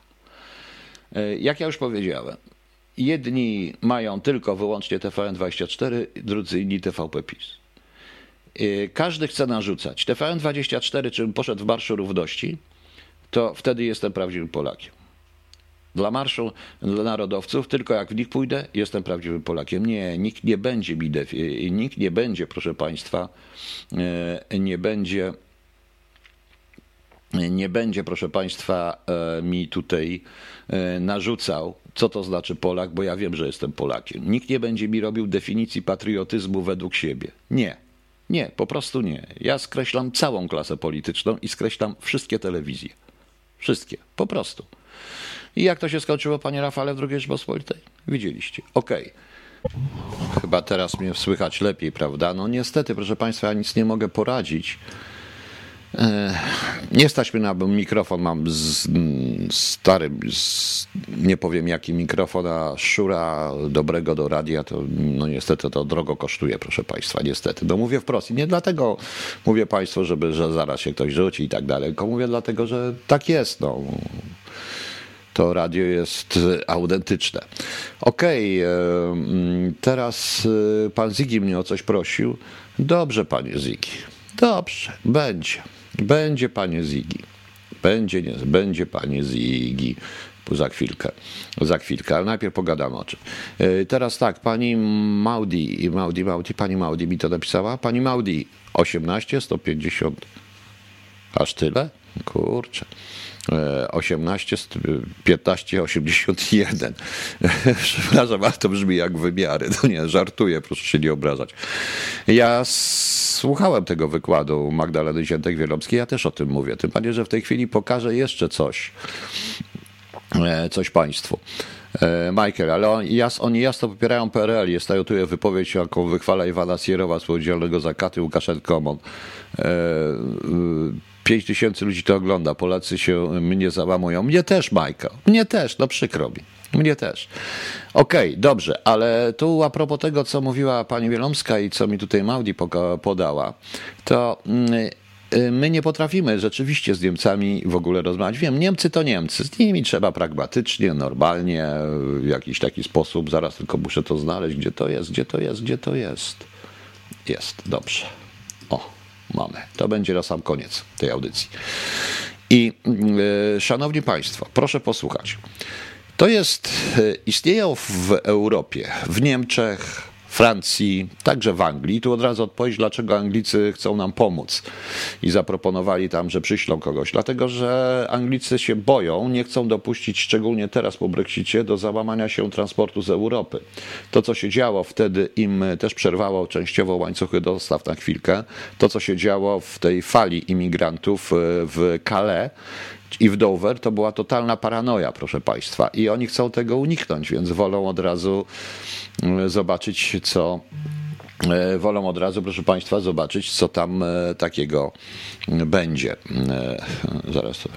E, jak ja już powiedziałem, jedni mają tylko wyłącznie TVN24, drudzy inni TVP PiS. E, każdy chce narzucać. TVN24, czym poszedł w Marszu Równości, to wtedy jestem prawdziwym Polakiem dla marszu dla narodowców, tylko jak w nich pójdę, jestem prawdziwym Polakiem. Nie, nikt nie będzie mi, nikt nie będzie, proszę Państwa, e, nie będzie nie będzie, proszę Państwa, e, mi tutaj e, narzucał, co to znaczy Polak, bo ja wiem, że jestem Polakiem. Nikt nie będzie mi robił definicji patriotyzmu według siebie. Nie. Nie, po prostu nie. Ja skreślam całą klasę polityczną i skreślam wszystkie telewizje. Wszystkie. Po prostu. I jak to się skończyło, panie Rafale, w II Rzeczpospolitej? Widzieliście. Okej. Okay. Chyba teraz mnie słychać lepiej, prawda? No niestety, proszę państwa, ja nic nie mogę poradzić. E, nie stać mi na mikrofon, mam z, stary, z, nie powiem jaki mikrofon, a szura dobrego do radia, to no niestety to drogo kosztuje, proszę Państwa, niestety. No mówię wprost i nie dlatego mówię Państwu, żeby, że zaraz się ktoś rzuci i tak dalej, tylko mówię dlatego, że tak jest, no to radio jest autentyczne. Okej, okay, e, teraz e, pan Zigi mnie o coś prosił. Dobrze, panie Zigi. Dobrze, będzie. Będzie, panie Zigi. Będzie, nie, będzie, panie Zigi. za chwilkę, za chwilkę, ale najpierw pogadamy o czym. E, Teraz tak, pani Maudi, Maudi, Maudi, pani Maudi mi to napisała. Pani Maudi 18, 150, aż tyle? Kurczę. E, 18, 15, 81. Przepraszam, ale to brzmi jak wymiary. No nie, żartuję, proszę się nie obrażać. Ja słuchałem tego wykładu Magdaleny Ziętek-Wielomskiej, ja też o tym mówię. Tym bardziej, że w tej chwili pokażę jeszcze coś. E, Coś państwu. E, Michael, ale on, jas, oni jasno popierają PRL. Jest tu wypowiedź, jaką wychwala Iwana Sierowa, spółdzielnego zakaty Łukaszenkomon. E, 5 tysięcy ludzi to ogląda. Polacy się mnie załamują. Mnie też, Michael. Mnie też, no przykro mi. Mnie też. Okej, okay, dobrze, ale tu a propos tego, co mówiła pani Wielomska i co mi tutaj Maudi podała, to my nie potrafimy rzeczywiście z Niemcami w ogóle rozmawiać. Wiem, Niemcy to Niemcy, z nimi trzeba pragmatycznie, normalnie, w jakiś taki sposób. Zaraz tylko muszę to znaleźć, gdzie to jest, gdzie to jest, gdzie to jest. Jest, dobrze. Mamy. To będzie na sam koniec tej audycji. I yy, szanowni Państwo, proszę posłuchać. To jest, istnieją w Europie, w Niemczech, Francji, także w Anglii. Tu od razu odpowiedź, dlaczego Anglicy chcą nam pomóc i zaproponowali tam, że przyślą kogoś. Dlatego, że Anglicy się boją, nie chcą dopuścić, szczególnie teraz po Brexicie, do załamania się transportu z Europy. To, co się działo wtedy, im też przerwało częściowo łańcuchy dostaw na chwilkę. To, co się działo w tej fali imigrantów w Calais, i w Dover to była totalna paranoja, proszę Państwa. I oni chcą tego uniknąć, więc wolą od razu zobaczyć, co. Wolą od razu, proszę Państwa, zobaczyć, co tam takiego będzie. Zaraz.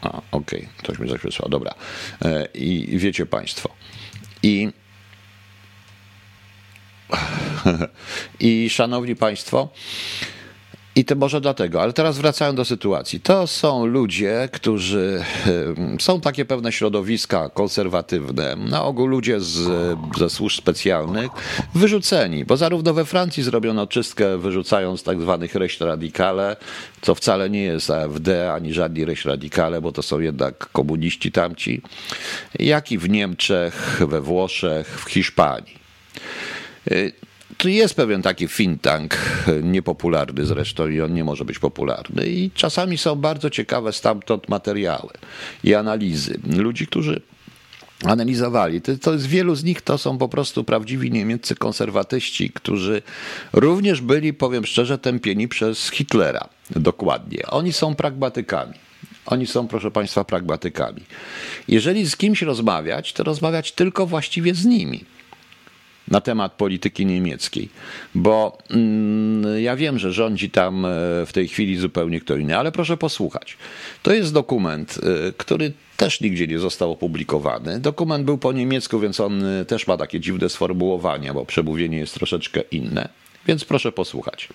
A, okej, okay. ktoś mi wysłał. Dobra. I wiecie Państwo. I. I szanowni Państwo, i to może dlatego, ale teraz wracając do sytuacji. To są ludzie, którzy są takie pewne środowiska konserwatywne, na ogół ludzie z, ze służb specjalnych, wyrzuceni, bo zarówno we Francji zrobiono czystkę, wyrzucając tak zwanych reść radikale, co wcale nie jest AfD ani żadni reść radikale, bo to są jednak komuniści tamci, jak i w Niemczech, we Włoszech, w Hiszpanii tu jest pewien taki think tank, niepopularny zresztą i on nie może być popularny. I czasami są bardzo ciekawe stamtąd materiały i analizy ludzi, którzy analizowali. To, to wielu z nich to są po prostu prawdziwi niemieccy konserwatyści, którzy również byli, powiem szczerze, tępieni przez Hitlera. Dokładnie. Oni są pragmatykami. Oni są, proszę Państwa, pragmatykami. Jeżeli z kimś rozmawiać, to rozmawiać tylko właściwie z nimi na temat polityki niemieckiej, bo mm, ja wiem, że rządzi tam e, w tej chwili zupełnie kto inny, ale proszę posłuchać. To jest dokument, e, który też nigdzie nie został opublikowany. Dokument był po niemiecku, więc on e, też ma takie dziwne sformułowania, bo przemówienie jest troszeczkę inne, więc proszę posłuchać.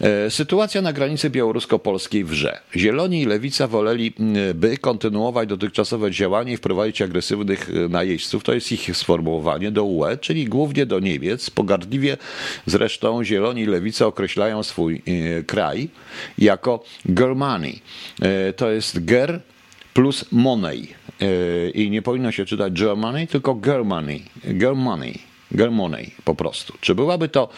E, sytuacja na granicy białorusko-polskiej wrze. Zieloni i Lewica woleli, by kontynuować dotychczasowe działanie i wprowadzić agresywnych e, najeźdźców, to jest ich sformułowanie, do UE, czyli głównie do Niemiec. Pogardliwie zresztą Zieloni i Lewica określają swój e, kraj jako Germany. To jest Ger plus Money. I nie powinno się czytać Germany, tylko Germany. Germany. Germonej po prostu. Czy byłaby to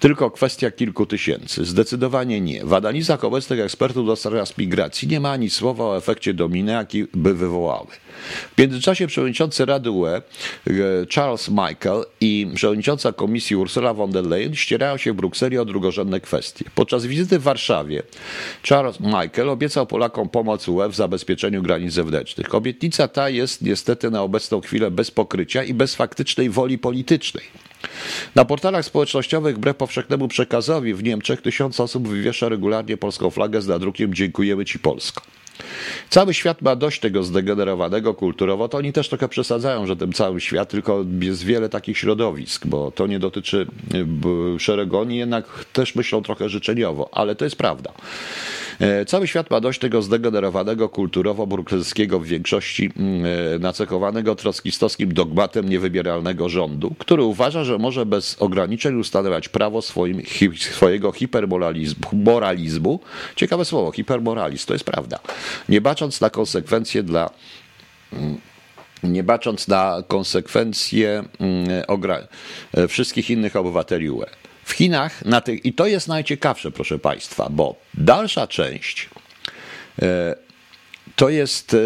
tylko kwestia kilku tysięcy? Zdecydowanie nie. W analizach obecnych ekspertów do spraw migracji nie ma ani słowa o efekcie domina, jaki by wywołały. W międzyczasie przewodniczący Rady UE e, Charles Michael i przewodnicząca komisji Ursula von der Leyen ścierają się w Brukseli o drugorzędne kwestie. Podczas wizyty w Warszawie Charles Michael obiecał Polakom pomoc UE w zabezpieczeniu granic zewnętrznych. Obietnica ta jest niestety na obecną chwilę bez pokrycia i bez faktycznej woli politycznej. Na portalach społecznościowych, wbrew powszechnemu przekazowi, w Niemczech tysiące osób wywiesza regularnie polską flagę z nadrukiem Dziękujemy Ci Polsko. Cały świat ma dość tego zdegenerowanego kulturowo, to oni też trochę przesadzają, że ten cały świat, tylko jest wiele takich środowisk, bo to nie dotyczy szeregu, oni jednak też myślą trochę życzeniowo, ale to jest prawda. E, cały świat ma dość tego zdegenerowanego kulturowo brukselskiego w większości mm, e, nacechowanego trockistowskim dogmatem niewybieralnego rządu, który uważa, że może bez ograniczeń ustanawiać prawo swoim, hi, swojego hipermoralizmu. Ciekawe słowo, hipermoralizm, to jest prawda. Nie bacząc na konsekwencje dla mm, nie bacząc na konsekwencje mm, e, wszystkich innych obywateli UE. W Chinach, na tych, i to jest najciekawsze, proszę Państwa, bo dalsza część e, to jest e,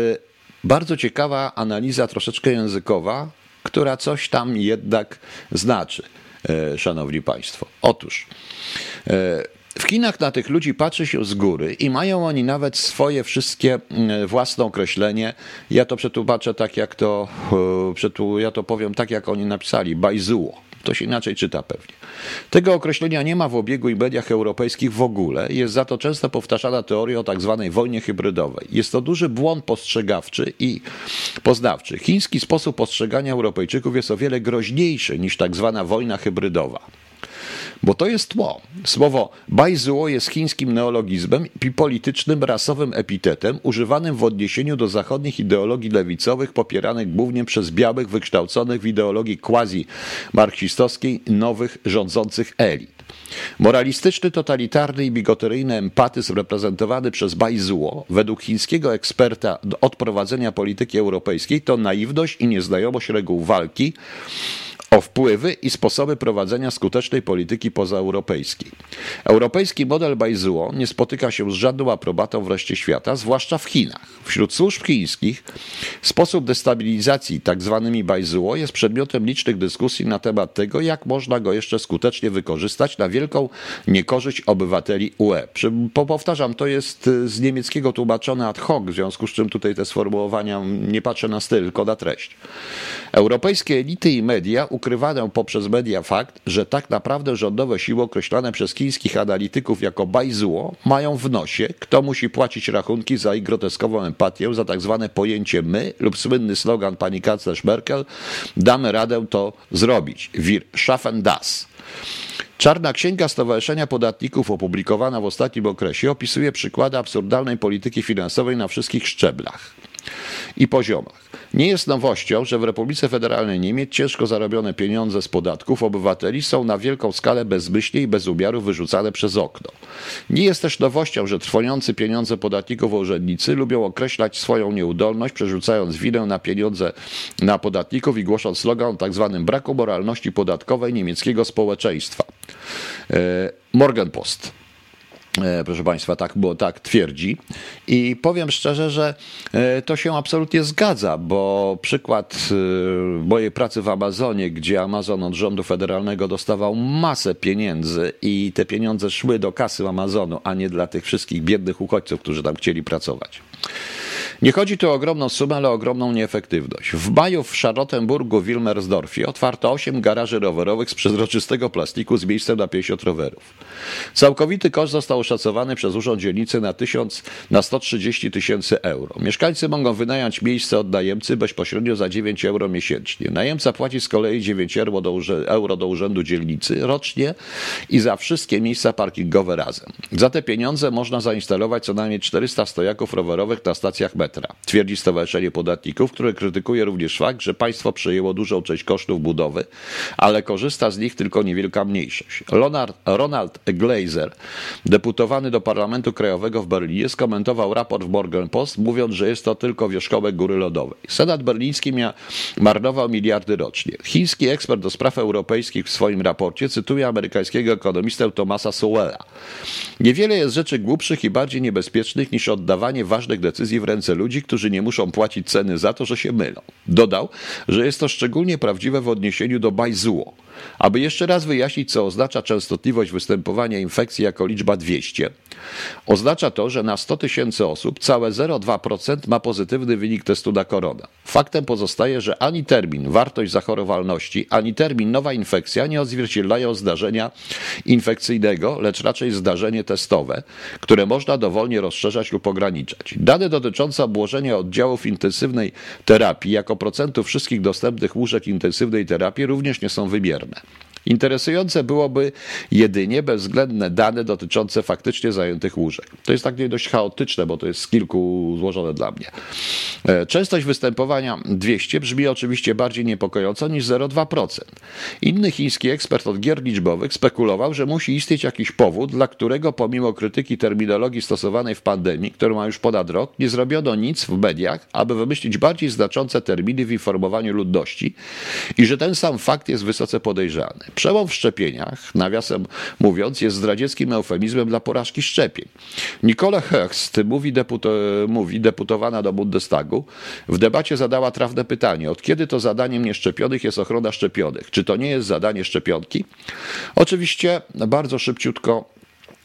bardzo ciekawa analiza, troszeczkę językowa, która coś tam jednak znaczy, Szanowni Państwo. Otóż w Chinach na tych ludzi patrzy się z góry i mają oni nawet swoje wszystkie mm, własne określenie. Ja to przetłumaczę tak, jak to, e, ja to powiem tak, jak oni napisali, bajzuło. To się inaczej czyta pewnie. Tego określenia nie ma w obiegu i mediach europejskich w ogóle. Jest za to często powtarzana teoria o tak zwanej wojnie hybrydowej. Jest to duży błąd postrzegawczy i poznawczy. Chiński sposób postrzegania Europejczyków jest o wiele groźniejszy niż tak zwana wojna hybrydowa. Bo to jest tło. Słowo bajzuo jest chińskim neologizmem i politycznym, rasowym epitetem używanym w odniesieniu do zachodnich ideologii lewicowych popieranych głównie przez białych wykształconych w ideologii quasi-marksistowskiej nowych rządzących elit. Moralistyczny, totalitarny i bigoteryjny empatyzm reprezentowany przez Baizuo, według chińskiego eksperta od prowadzenia polityki europejskiej, to naiwność i nieznajomość reguł walki, o wpływy i sposoby prowadzenia skutecznej polityki pozaeuropejskiej. Europejski model Baizuo nie spotyka się z żadną aprobatą w świata, zwłaszcza w Chinach. Wśród służb chińskich sposób destabilizacji tzw. Tak Baizuo jest przedmiotem licznych dyskusji na temat tego, jak można go jeszcze skutecznie wykorzystać na wielką niekorzyść obywateli UE. Powtarzam, to jest z niemieckiego tłumaczone ad hoc, w związku z czym tutaj te sformułowania nie patrzę na styl, tylko na treść. Europejskie elity i media ukrywają poprzez media fakt, że tak naprawdę rządowe siły określane przez chińskich analityków jako bajzuo mają w nosie, kto musi płacić rachunki za ich groteskową empatię, za tak zwane pojęcie my lub słynny slogan pani kanclerz Merkel damy radę to zrobić. Wir schaffen das. Czarna Księga Stowarzyszenia Podatników opublikowana w ostatnim okresie opisuje przykłady absurdalnej polityki finansowej na wszystkich szczeblach i poziomach. Nie jest nowością, że w Republice Federalnej Niemiec ciężko zarobione pieniądze z podatków obywateli są na wielką skalę bezmyślnie i bez umiaru wyrzucane przez okno. Nie jest też nowością, że trwoniący pieniądze podatników urzędnicy lubią określać swoją nieudolność, przerzucając winę na pieniądze na podatników i głosząc slogan o tzw. Tak braku moralności podatkowej niemieckiego społeczeństwa. E, Morgenpost. E, proszę Państwa, tak, bo tak twierdzi. I powiem szczerze, że e, to się absolutnie zgadza, bo przykład e, mojej pracy w Amazonie, gdzie Amazon od rządu federalnego dostawał masę pieniędzy i te pieniądze szły do kasy Amazonu, a nie dla tych wszystkich biednych uchodźców, którzy tam chcieli pracować. Nie chodzi tu o ogromną sumę, ale o ogromną nieefektywność. W maju w Charlottenburgu Wilmersdorfie otwarto 8 garaży rowerowych z przezroczystego plastiku z miejscem na 50 rowerów. Całkowity koszt został oszacowany przez Urząd Dzielnicy na, 1000, na 130 tysięcy euro. Mieszkańcy mogą wynająć miejsce od najemcy bezpośrednio za 9 euro miesięcznie. Najemca płaci z kolei 9 euro do, euro do Urzędu Dzielnicy rocznie i za wszystkie miejsca parkingowe razem. Za te pieniądze można zainstalować co najmniej 400 stojaków rowerowych na stacjach metro twierdzi Stowarzyszenie Podatników, które krytykuje również fakt, że państwo przejęło dużą część kosztów budowy, ale korzysta z nich tylko niewielka mniejszość. Ronald, Ronald Glazer, deputowany do Parlamentu Krajowego w Berlinie, skomentował raport w Morgan Post, mówiąc, że jest to tylko wierzchołek góry lodowej. Senat berliński mia, marnował miliardy rocznie. Chiński ekspert do spraw europejskich w swoim raporcie cytuje amerykańskiego ekonomistę Thomasa Sowella. Niewiele jest rzeczy głupszych i bardziej niebezpiecznych niż oddawanie ważnych decyzji w ręce ludzi, którzy nie muszą płacić ceny za to, że się mylą. Dodał, że jest to szczególnie prawdziwe w odniesieniu do Bajzuo. Aby jeszcze raz wyjaśnić, co oznacza częstotliwość występowania infekcji jako liczba 200, oznacza to, że na 100 tysięcy osób całe 0,2% ma pozytywny wynik testu na korona. Faktem pozostaje, że ani termin wartość zachorowalności, ani termin nowa infekcja nie odzwierciedlają zdarzenia infekcyjnego, lecz raczej zdarzenie testowe, które można dowolnie rozszerzać lub ograniczać. Dane dotyczące obłożenia oddziałów intensywnej terapii jako procentu wszystkich dostępnych łóżek intensywnej terapii również nie są wymierne. Interesujące byłoby jedynie bezwzględne dane dotyczące faktycznie zajętych łóżek. To jest takie dość chaotyczne, bo to jest z kilku złożone dla mnie. E, częstość występowania 200 brzmi oczywiście bardziej niepokojąco niż 0,2%. Inny chiński ekspert od gier liczbowych spekulował, że musi istnieć jakiś powód, dla którego pomimo krytyki terminologii stosowanej w pandemii, którą ma już ponad rok, nie zrobiono nic w mediach, aby wymyślić bardziej znaczące terminy w informowaniu ludności i że ten sam fakt jest wysoce podejrzany. Przełom w szczepieniach, nawiasem mówiąc, jest zdradzieckim eufemizmem dla porażki szczepień. Nicole Hecht, mówi, deputo, mówi deputowana do Bundestagu, w debacie zadała trafne pytanie, od kiedy to zadaniem nieszczepionych jest ochrona szczepionych? Czy to nie jest zadanie szczepionki? Oczywiście bardzo szybciutko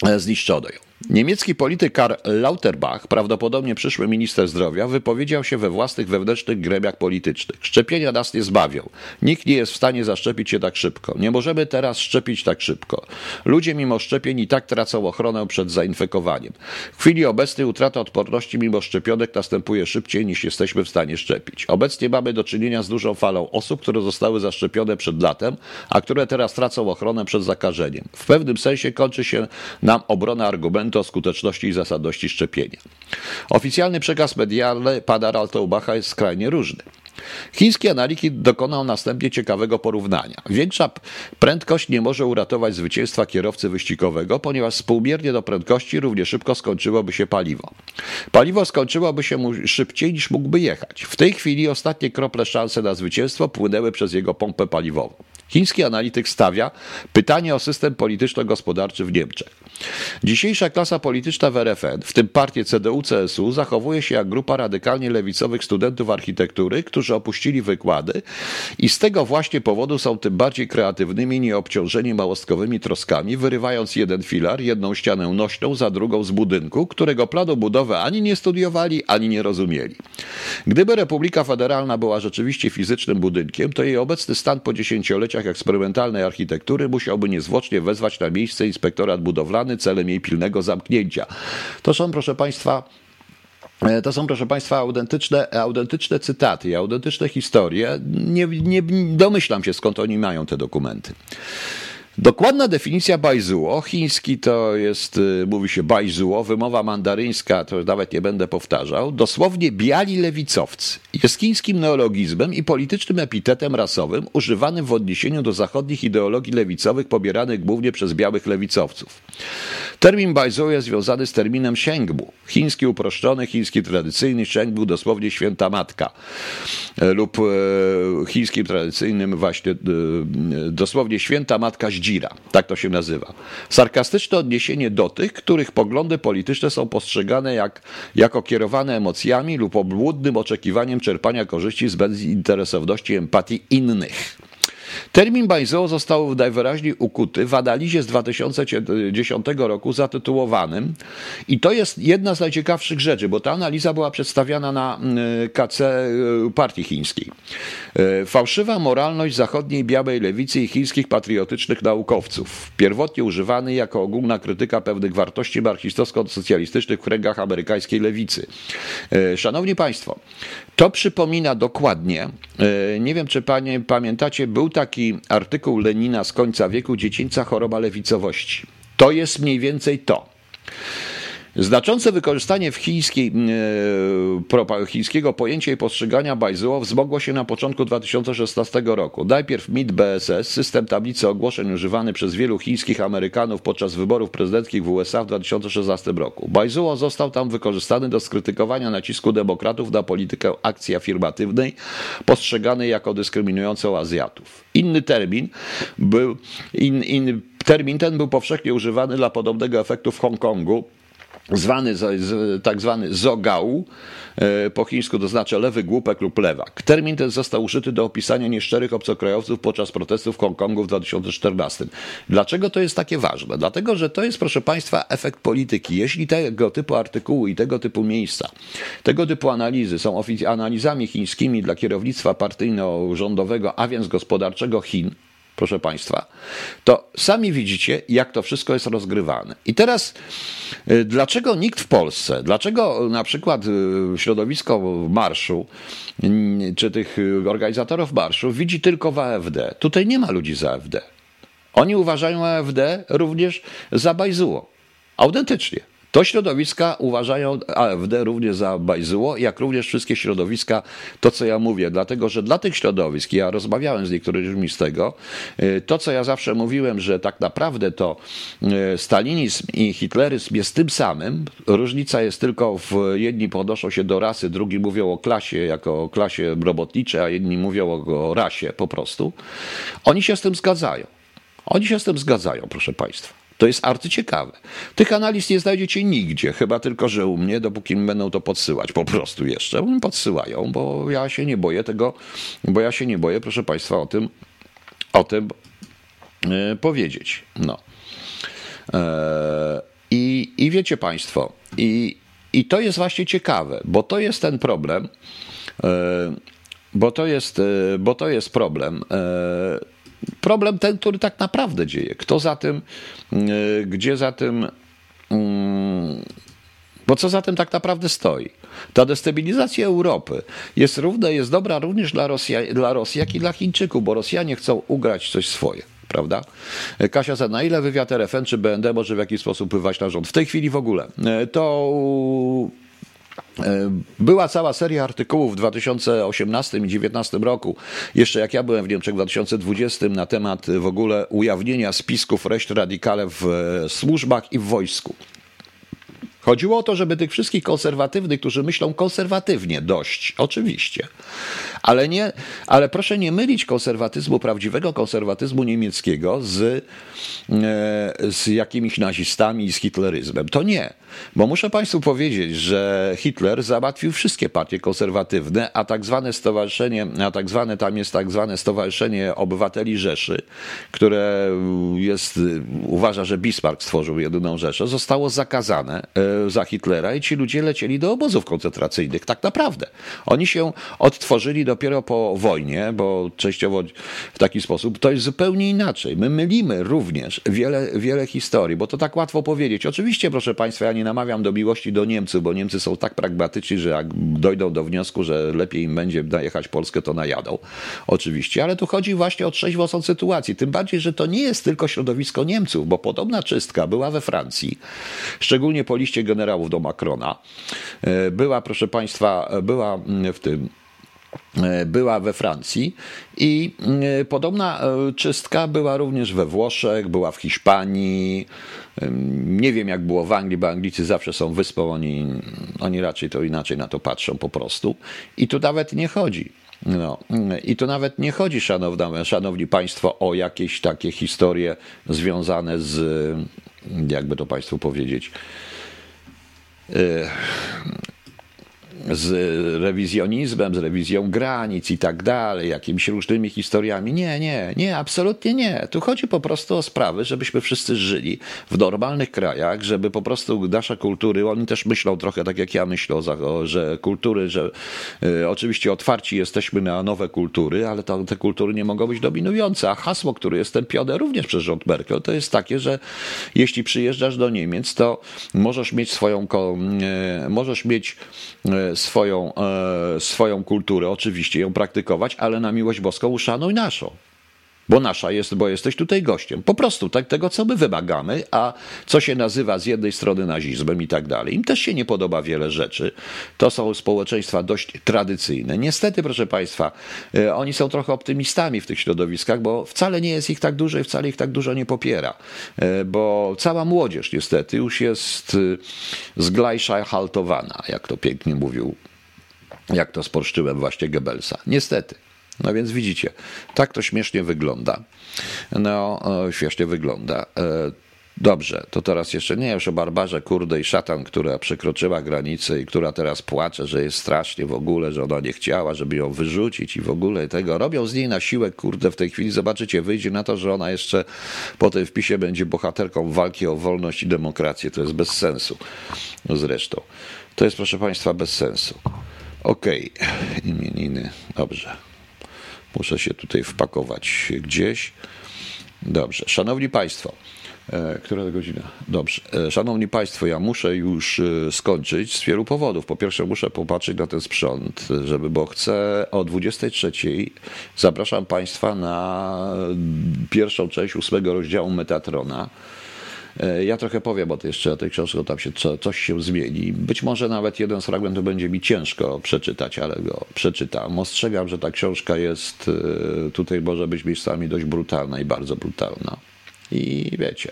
e, zniszczono ją. Niemiecki polityk Karl Lauterbach, prawdopodobnie przyszły minister zdrowia, wypowiedział się we własnych wewnętrznych gremiach politycznych. Szczepienia nas nie zbawią. Nikt nie jest w stanie zaszczepić się tak szybko. Nie możemy teraz szczepić tak szybko. Ludzie mimo szczepień i tak tracą ochronę przed zainfekowaniem. W chwili obecnej utrata odporności mimo szczepionek następuje szybciej niż jesteśmy w stanie szczepić. Obecnie mamy do czynienia z dużą falą osób, które zostały zaszczepione przed latem, a które teraz tracą ochronę przed zakażeniem. W pewnym sensie kończy się nam obrona argumentu o skuteczności i zasadności szczepienia. Oficjalny przekaz medialny pana Raltoubacha jest skrajnie różny. Chiński analityk dokonał następnie ciekawego porównania. Większa prędkość nie może uratować zwycięstwa kierowcy wyścigowego, ponieważ współmiernie do prędkości równie szybko skończyłoby się paliwo. Paliwo skończyłoby się mu szybciej niż mógłby jechać. W tej chwili ostatnie krople szanse na zwycięstwo płynęły przez jego pompę paliwową. Chiński analityk stawia pytanie o system polityczno-gospodarczy w Niemczech. Dzisiejsza klasa polityczna w RFN, w tym partie CDU-CSU, zachowuje się jak grupa radykalnie lewicowych studentów architektury, którzy opuścili wykłady i z tego właśnie powodu są tym bardziej kreatywnymi, nieobciążeni małostkowymi troskami, wyrywając jeden filar, jedną ścianę nośną za drugą z budynku, którego planu budowy ani nie studiowali, ani nie rozumieli. Gdyby Republika Federalna była rzeczywiście fizycznym budynkiem, to jej obecny stan po dziesięcioleciach eksperymentalnej architektury musiałby niezwłocznie wezwać na miejsce inspektorat budowlany celem jej pilnego zamknięcia. To są, proszę Państwa, e, to są, proszę Państwa, autentyczne, autentyczne cytaty, autentyczne historie. Nie, nie domyślam się, skąd oni mają te dokumenty. Dokładna definicja bajzuo, chiński to jest, y, mówi się bajzuo, wymowa mandaryńska, to nawet nie będę powtarzał, dosłownie biali lewicowcy. Jest chińskim neologizmem i politycznym epitetem rasowym używanym w odniesieniu do zachodnich ideologii lewicowych pobieranych głównie przez białych lewicowców. Termin bajzuo jest związany z terminem Shengbu, chiński uproszczony, chiński tradycyjny, Shengbu dosłownie święta matka e, lub e, chińskim tradycyjnym właśnie e, dosłownie święta matka Dzira, tak to się nazywa. Sarkastyczne odniesienie do tych, których poglądy polityczne są postrzegane jak, jako kierowane emocjami lub obłudnym oczekiwaniem czerpania korzyści z bezinteresowności empatii innych. Termin Bajzo został najwyraźniej ukuty w analizie z 2010 roku zatytułowanym i to jest jedna z najciekawszych rzeczy, bo ta analiza była przedstawiana na mm, KC y, partii chińskiej. Y, fałszywa moralność zachodniej białej lewicy i chińskich patriotycznych naukowców, pierwotnie używany jako ogólna krytyka pewnych wartości marksistowsko-socjalistycznych w kręgach amerykańskiej lewicy. Y, szanowni Państwo, to przypomina dokładnie, nie wiem czy panie pamiętacie, był taki taki artykuł Lenina z końca wieku dziecięca choroba lewicowości. To jest mniej więcej to. Znaczące wykorzystanie w chińskiej, e, chińskiego pojęcia i postrzegania Bajzuo wzmogło się na początku 2016 roku. Najpierw MIT BSS, system tablicy ogłoszeń używany przez wielu chińskich Amerykanów podczas wyborów prezydenckich w USA w 2016 roku. Bajzuo został tam wykorzystany do skrytykowania nacisku demokratów na politykę akcji afirmatywnej, postrzeganej jako dyskryminującą Azjatów. Inny termin był, in, in, termin ten był powszechnie używany dla podobnego efektu w Hongkongu, zwany tak zwany zogał, e, po chińsku to znaczy lewy głupek lub lewak. Termin ten został użyty do opisania nieszczerych obcokrajowców podczas protestów w Hongkongu w 2014. Dlaczego to jest takie ważne? Dlatego, że to jest, proszę Państwa, efekt polityki. Jeśli tego typu artykuły i tego typu miejsca, tego typu analizy są analizami chińskimi dla kierownictwa partyjno-rządowego, a więc gospodarczego Chin, proszę Państwa, to sami widzicie, jak to wszystko jest rozgrywane. I teraz, y, dlaczego nikt w Polsce, dlaczego na przykład y, środowisko marszu, czy tych organizatorów marszu widzi tylko w AfD? Tutaj nie ma ludzi z AfD. Oni uważają AfD również za bajzuło. Autentycznie. To środowiska uważają AfD również za bajzyło, jak również wszystkie środowiska, to co ja mówię, dlatego że dla tych środowisk, ja rozmawiałem z niektórymi z tego, y, to co ja zawsze mówiłem, że tak naprawdę to y, stalinizm i hitleryzm jest tym samym, różnica jest tylko w jedni podnoszą się do rasy, drugi mówią o klasie jako o klasie robotniczej, a jedni mówią o rasie po prostu. Oni się z tym zgadzają. Oni się z tym zgadzają, proszę Państwa. To jest arcyciekawe. Tych analiz nie znajdziecie nigdzie, chyba tylko, że u mnie, dopóki mi będą to podsyłać, po prostu jeszcze. Oni podsyłają, bo ja się nie boję tego, bo ja się nie boję, proszę Państwa, o tym, o tym yy, powiedzieć. No. Yy, i, I wiecie Państwo, i, i to jest właśnie ciekawe, bo to jest ten problem, yy, bo to jest, bo to jest problem problem ten, który tak naprawdę dzieje. Kto za tym, y, gdzie za tym, mm, bo co za tym tak naprawdę stoi? Ta destabilizacja Europy jest równa, jest dobra również dla Rosji, dla Rosji, jak i dla Chińczyków, bo Rosjanie chcą ugrać coś swoje prawda? Kasia za na ile wywiad RFN czy BND może w jakiś sposób wpływać na rząd? W tej chwili w ogóle. Y, to była cała seria artykułów w 2018 i 2019 roku, jeszcze jak ja byłem w Niemczech w 2020, na temat w ogóle ujawnienia spisków reszт radikale w służbach i w wojsku. Chodziło o to, żeby tych wszystkich konserwatywnych, którzy myślą konserwatywnie, dość, oczywiście. Ale, nie, ale proszę nie mylić konserwatyzmu, prawdziwego konserwatyzmu niemieckiego z, e, z jakimiś nazistami i z hitleryzmem. To nie. Bo muszę Państwu powiedzieć, że Hitler załatwił wszystkie partie konserwatywne, a tak zwane stowarzyszenie, a tak zwane tam jest tak zwane Stowarzyszenie Obywateli Rzeszy, które jest, uważa, że Bismarck stworzył jedyną Rzeszę, zostało zakazane e, za Hitlera i ci ludzie lecieli do obozów koncentracyjnych. Tak naprawdę. Oni się odtworzyli dopiero po wojnie, bo częściowo w taki sposób to jest zupełnie inaczej. My mylimy również wiele, wiele historii, bo to tak łatwo powiedzieć. Oczywiście, proszę Państwa, ja nie namawiam do miłości do Niemców, bo Niemcy są tak pragmatyczni, że jak dojdą do wniosku, że lepiej im będzie najechać Polskę, to najadą. Oczywiście, ale tu chodzi właśnie o trzeźwą sytuacji. Tym bardziej, że to nie jest tylko środowisko Niemców, bo podobna czystka była we Francji, szczególnie po liście generałów do Macrona. E, była, proszę Państwa, była w tym E, była we Francji i e, podobna e, czystka była również we Włoszech, była w Hiszpanii. Nie wiem, jak było w Anglii, bo Anglicy zawsze są wyspą, oni, oni raczej to inaczej na to patrzą po prostu. I tu nawet nie chodzi. No, I tu nawet nie chodzi, szanowni Państwo, o jakieś takie historie związane z, jakby to Państwu powiedzieć, z rewizjonizmem, z rewizją granic i tak dalej, jakimiś różnymi historiami. Nie, nie, nie, absolutnie nie. Tu chodzi po prostu o sprawy, żebyśmy wszyscy żyli w normalnych krajach, żeby po prostu nasze kultury, oni też myślą trochę tak jak ja myślę, że kultury, że y, oczywiście otwarci jesteśmy na nowe kultury, ale to, te kultury nie mogą być dominujące. A hasło, które jest tępione również przez rząd Merkel, to jest takie, że jeśli przyjeżdżasz do Niemiec, to możesz mieć swoją, y, możesz mieć y, swoją, e, swoją kulturę, oczywiście ją praktykować, ale na miłość boską uszanuj naszą. Bo nasza jest, bo jesteś tutaj gościem. Po prostu tak, tego, co my wymagamy, a co się nazywa z jednej strony nazizmem i tak dalej. Im też się nie podoba wiele rzeczy. To są społeczeństwa dość tradycyjne. Niestety, proszę Państwa, e, oni są trochę optymistami w tych środowiskach, bo wcale nie jest ich tak dużo i wcale ich tak dużo nie popiera. E, bo cała młodzież niestety już jest e, zglajsza haltowana, jak to pięknie mówił, jak to sporszczyłem właśnie Goebbelsa. Niestety. No więc widzicie, tak to śmiesznie wygląda. No, śmiesznie wygląda. E, dobrze, to teraz jeszcze nie już o barbarze, kurde i szatan, która przekroczyła granicę i która teraz płacze, że jest strasznie w ogóle, że ona nie chciała, żeby ją wyrzucić i w ogóle tego. Robią z niej na siłę, kurde, w tej chwili. Zobaczycie, wyjdzie na to, że ona jeszcze po tym wpisie będzie bohaterką walki o wolność i demokrację. To jest bez sensu zresztą. To jest, proszę Państwa, bez sensu. Okej, okay. imieniny, dobrze. Muszę się tutaj wpakować gdzieś. Dobrze, szanowni Państwo, E, która godzina? Dobrze. E, Szanowni Państwo, ja muszę już e, skończyć z wielu powodów. Po pierwsze, muszę popatrzeć na ten sprzęt, żeby, bo chcę o 23 zapraszam Państwa na pierwszą część ósmego rozdziału Metatrona. E, Ja trochę powiem o tej jeszcze o tej książce, bo tam się co, coś się zmieni. Być może nawet jeden z fragmentów będzie mi ciężko przeczytać, ale go przeczytam. Ostrzegam, że ta książka jest e, tutaj może być miejscami dość brutalna i bardzo brutalna. I wiecie.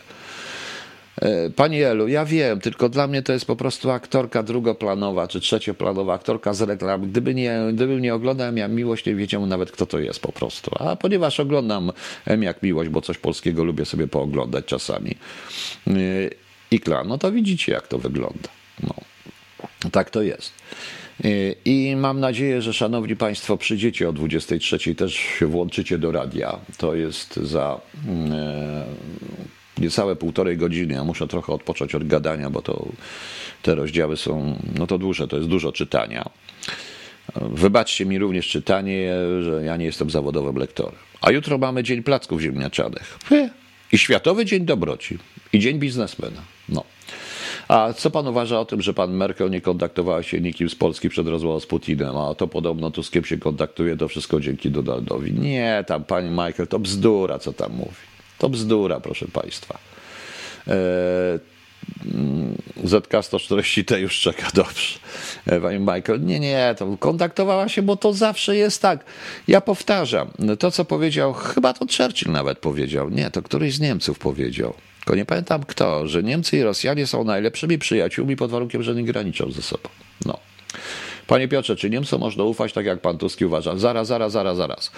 E, Pani Elu, ja wiem, tylko dla mnie to jest po prostu aktorka drugoplanowa czy trzecioplanowa, aktorka z reklam. Gdyby nie, gdybym nie oglądał jak Miłość, nie wiedział nawet kto to jest po prostu. A ponieważ oglądam M jak Miłość, bo coś polskiego lubię sobie pooglądać czasami. Yy, Ikla, no to widzicie jak to wygląda. No. Tak to jest. Yy, I mam nadzieję, że szanowni Państwo przyjdziecie o 23, też się włączycie do radia. To jest za yy, niecałe półtorej godziny. Ja muszę trochę odpocząć od gadania, bo to te rozdziały są, no to dłuższe, to jest dużo czytania. Wybaczcie mi również czytanie, że ja nie jestem zawodowym lektorem. A jutro mamy Dzień Placków Ziemniaczanych. I Światowy Dzień Dobroci. I Dzień Biznesmena. No. A co pan uważa o tym, że pan Merkel nie kontaktowała się nikim z Polski przed rozmową z Putinem, a to podobno tu się kontaktuje, to wszystko dzięki Donaldowi. Nie, tam pani Michael, to bzdura, co tam mówi. To bzdura, proszę państwa. Eee, ZK-140T już czeka, dobrze. Pani Michael, nie, nie, to kontaktowała się, bo to zawsze jest tak. Ja powtarzam, to co powiedział, chyba to Churchill nawet powiedział, nie, to któryś z Niemców powiedział, tylko nie pamiętam kto, że Niemcy i Rosjanie są najlepszymi przyjaciółmi pod warunkiem, że nie graniczą ze sobą. No. Panie Piotrze, czy Niemcom można ufać tak, jak pan Tusk uważa? Zaraz, zaraz, zaraz, zaraz.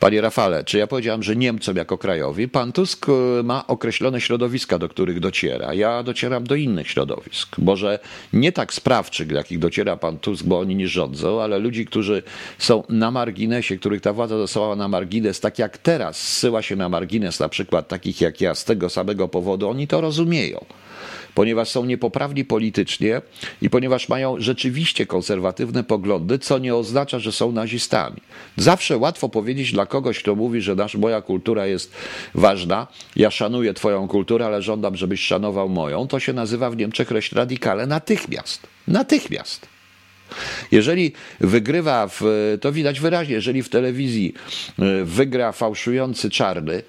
Panie Rafale, czy ja powiedziałem, że Niemcom jako krajowi? Pan Tusk ma określone środowiska, do których dociera. Ja docieram do innych środowisk. Może nie tak sprawczych, jakich dociera pan Tusk, bo oni nie rządzą, ale ludzi, którzy są na marginesie, których ta władza zesłała na margines, tak jak teraz zsyła się na margines na przykład takich jak ja z tego samego powodu, oni to rozumieją ponieważ są niepoprawni politycznie i ponieważ mają rzeczywiście konserwatywne poglądy, co nie oznacza, że są nazistami. Zawsze łatwo powiedzieć dla kogoś, kto mówi, że nasz, moja kultura jest ważna, ja szanuję twoją kulturę, ale żądam, żebyś szanował moją, to się nazywa w Niemczech reść radikale natychmiast. Natychmiast. Jeżeli wygrywa, w, to widać wyraźnie, jeżeli w telewizji y, wygra fałszujący czarny,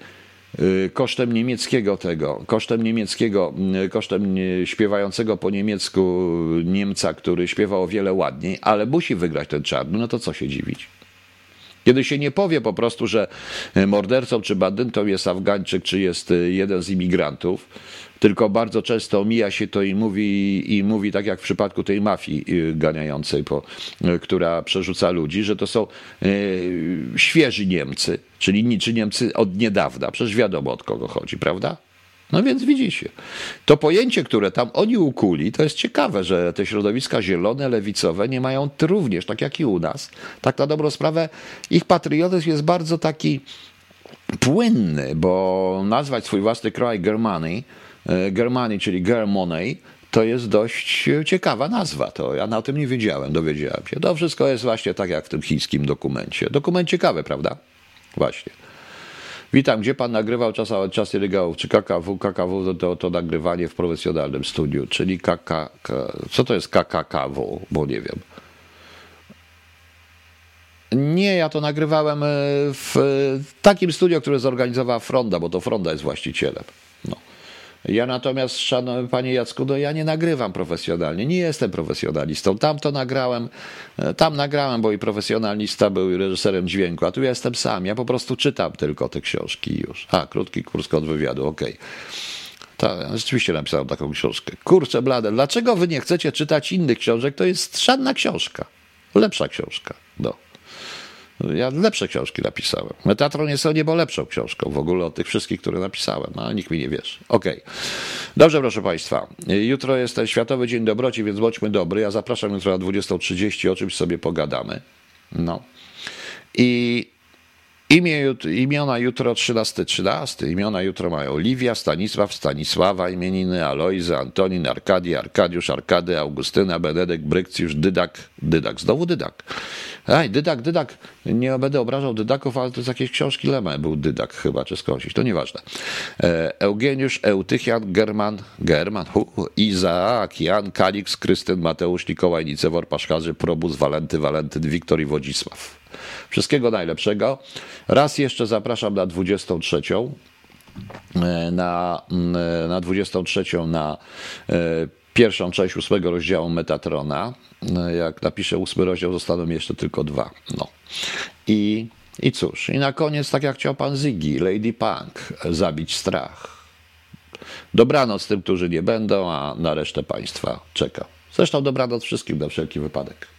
kosztem niemieckiego tego, kosztem niemieckiego, y, kosztem śpiewającego po niemiecku Niemca, który śpiewa o wiele ładniej, ale musi wygrać ten czarny, no to co się dziwić? Kiedy się nie powie po prostu, że mordercą czy bandytą jest Afgańczyk, czy jest y, jeden z imigrantów, tylko bardzo często omija się to i mówi, i mówi tak jak w przypadku tej mafii ganiającej, po, która przerzuca ludzi, że to są e, świeży Niemcy, czyli czy Niemcy od niedawna. Przecież wiadomo od kogo chodzi, prawda? No więc widzicie, to pojęcie, które tam oni ukuli, to jest ciekawe, że te środowiska zielone, lewicowe nie mają również, tak jak i u nas, tak na dobrą sprawę, ich patriotyzm jest bardzo taki płynny, bo nazwać swój własny kraj Germanii, Germanii, czyli Germoney, to jest dość ciekawa nazwa. To ja na tym nie wiedziałem, dowiedziałem się. To wszystko jest właśnie tak jak w tym chińskim dokumencie. Dokument ciekawy, prawda? Właśnie. Witam, gdzie pan nagrywał czas, czasy regałów? Czy KKW? KKW to, to, to nagrywanie w profesjonalnym studiu, czyli KK. Co to jest KKKW? Bo nie wiem. Nie, ja to nagrywałem w takim studio, które zorganizowała Fronda, bo to Fronda jest właścicielem. Ja natomiast, szanowny panie Jacku, no ja nie nagrywam profesjonalnie, nie jestem profesjonalistą. Tam to nagrałem, tam nagrałem, bo i profesjonalista był reżyserem dźwięku, a tu ja jestem sam. Ja po prostu czytam tylko te książki już. A, krótki kurs kontrwywiadu, okej. Okay. Tak, rzeczywiście napisałem taką książkę. Kurczę blade, dlaczego wy nie chcecie czytać innych książek? To jest żadna książka. Lepsza książka. No. Ja lepsze książki napisałem. Metatron jest o niebo lepszą książką w ogóle od tych wszystkich, które napisałem, ale nikt mi nie wierzy. Okej. Okay. Dobrze, proszę Państwa. Jutro jest ten Światowy Dzień Dobroci, więc bądźmy dobry. Ja zapraszam jutro na 20.30, o czymś sobie pogadamy. No. I Imię, imiona jutro 13, 13. Imiona jutro mają Oliwia, Stanisław, Stanisława, imieniny Alojzy, Antonin, Arkadi, Arkadiusz, Arkady, Augustyna, Benedykt, Brykcjusz, Dydak, Dydak, znowu Dydak. Aj, Dydak, Dydak, nie będę obrażał Dydaków, ale to z jakiejś książki Lema był Dydak chyba, czy skądś, to nieważne. E, Eugeniusz, Eutychian, German, German, hu, Izaak, Jan, Kalix, Krystyn, Mateusz, Nikołaj, Nicewor, Paszkarzy, Probus, Walenty, Walentyn, Wiktor i Wodzisław. Wszystkiego najlepszego. Raz jeszcze zapraszam na 23 e, na, mm, na 23 na e, pierwszą część ósmego rozdziału Metatrona. E, Jak napiszę ósmy rozdział, zostaną jeszcze tylko dwa. No. I, I cóż, i na koniec, tak jak chciał pan Ziggy, Lady Punk, zabić strach. Dobranoc tym, którzy nie będą, a na resztę państwa czeka. Zresztą dobranoc wszystkim na wszelki wypadek.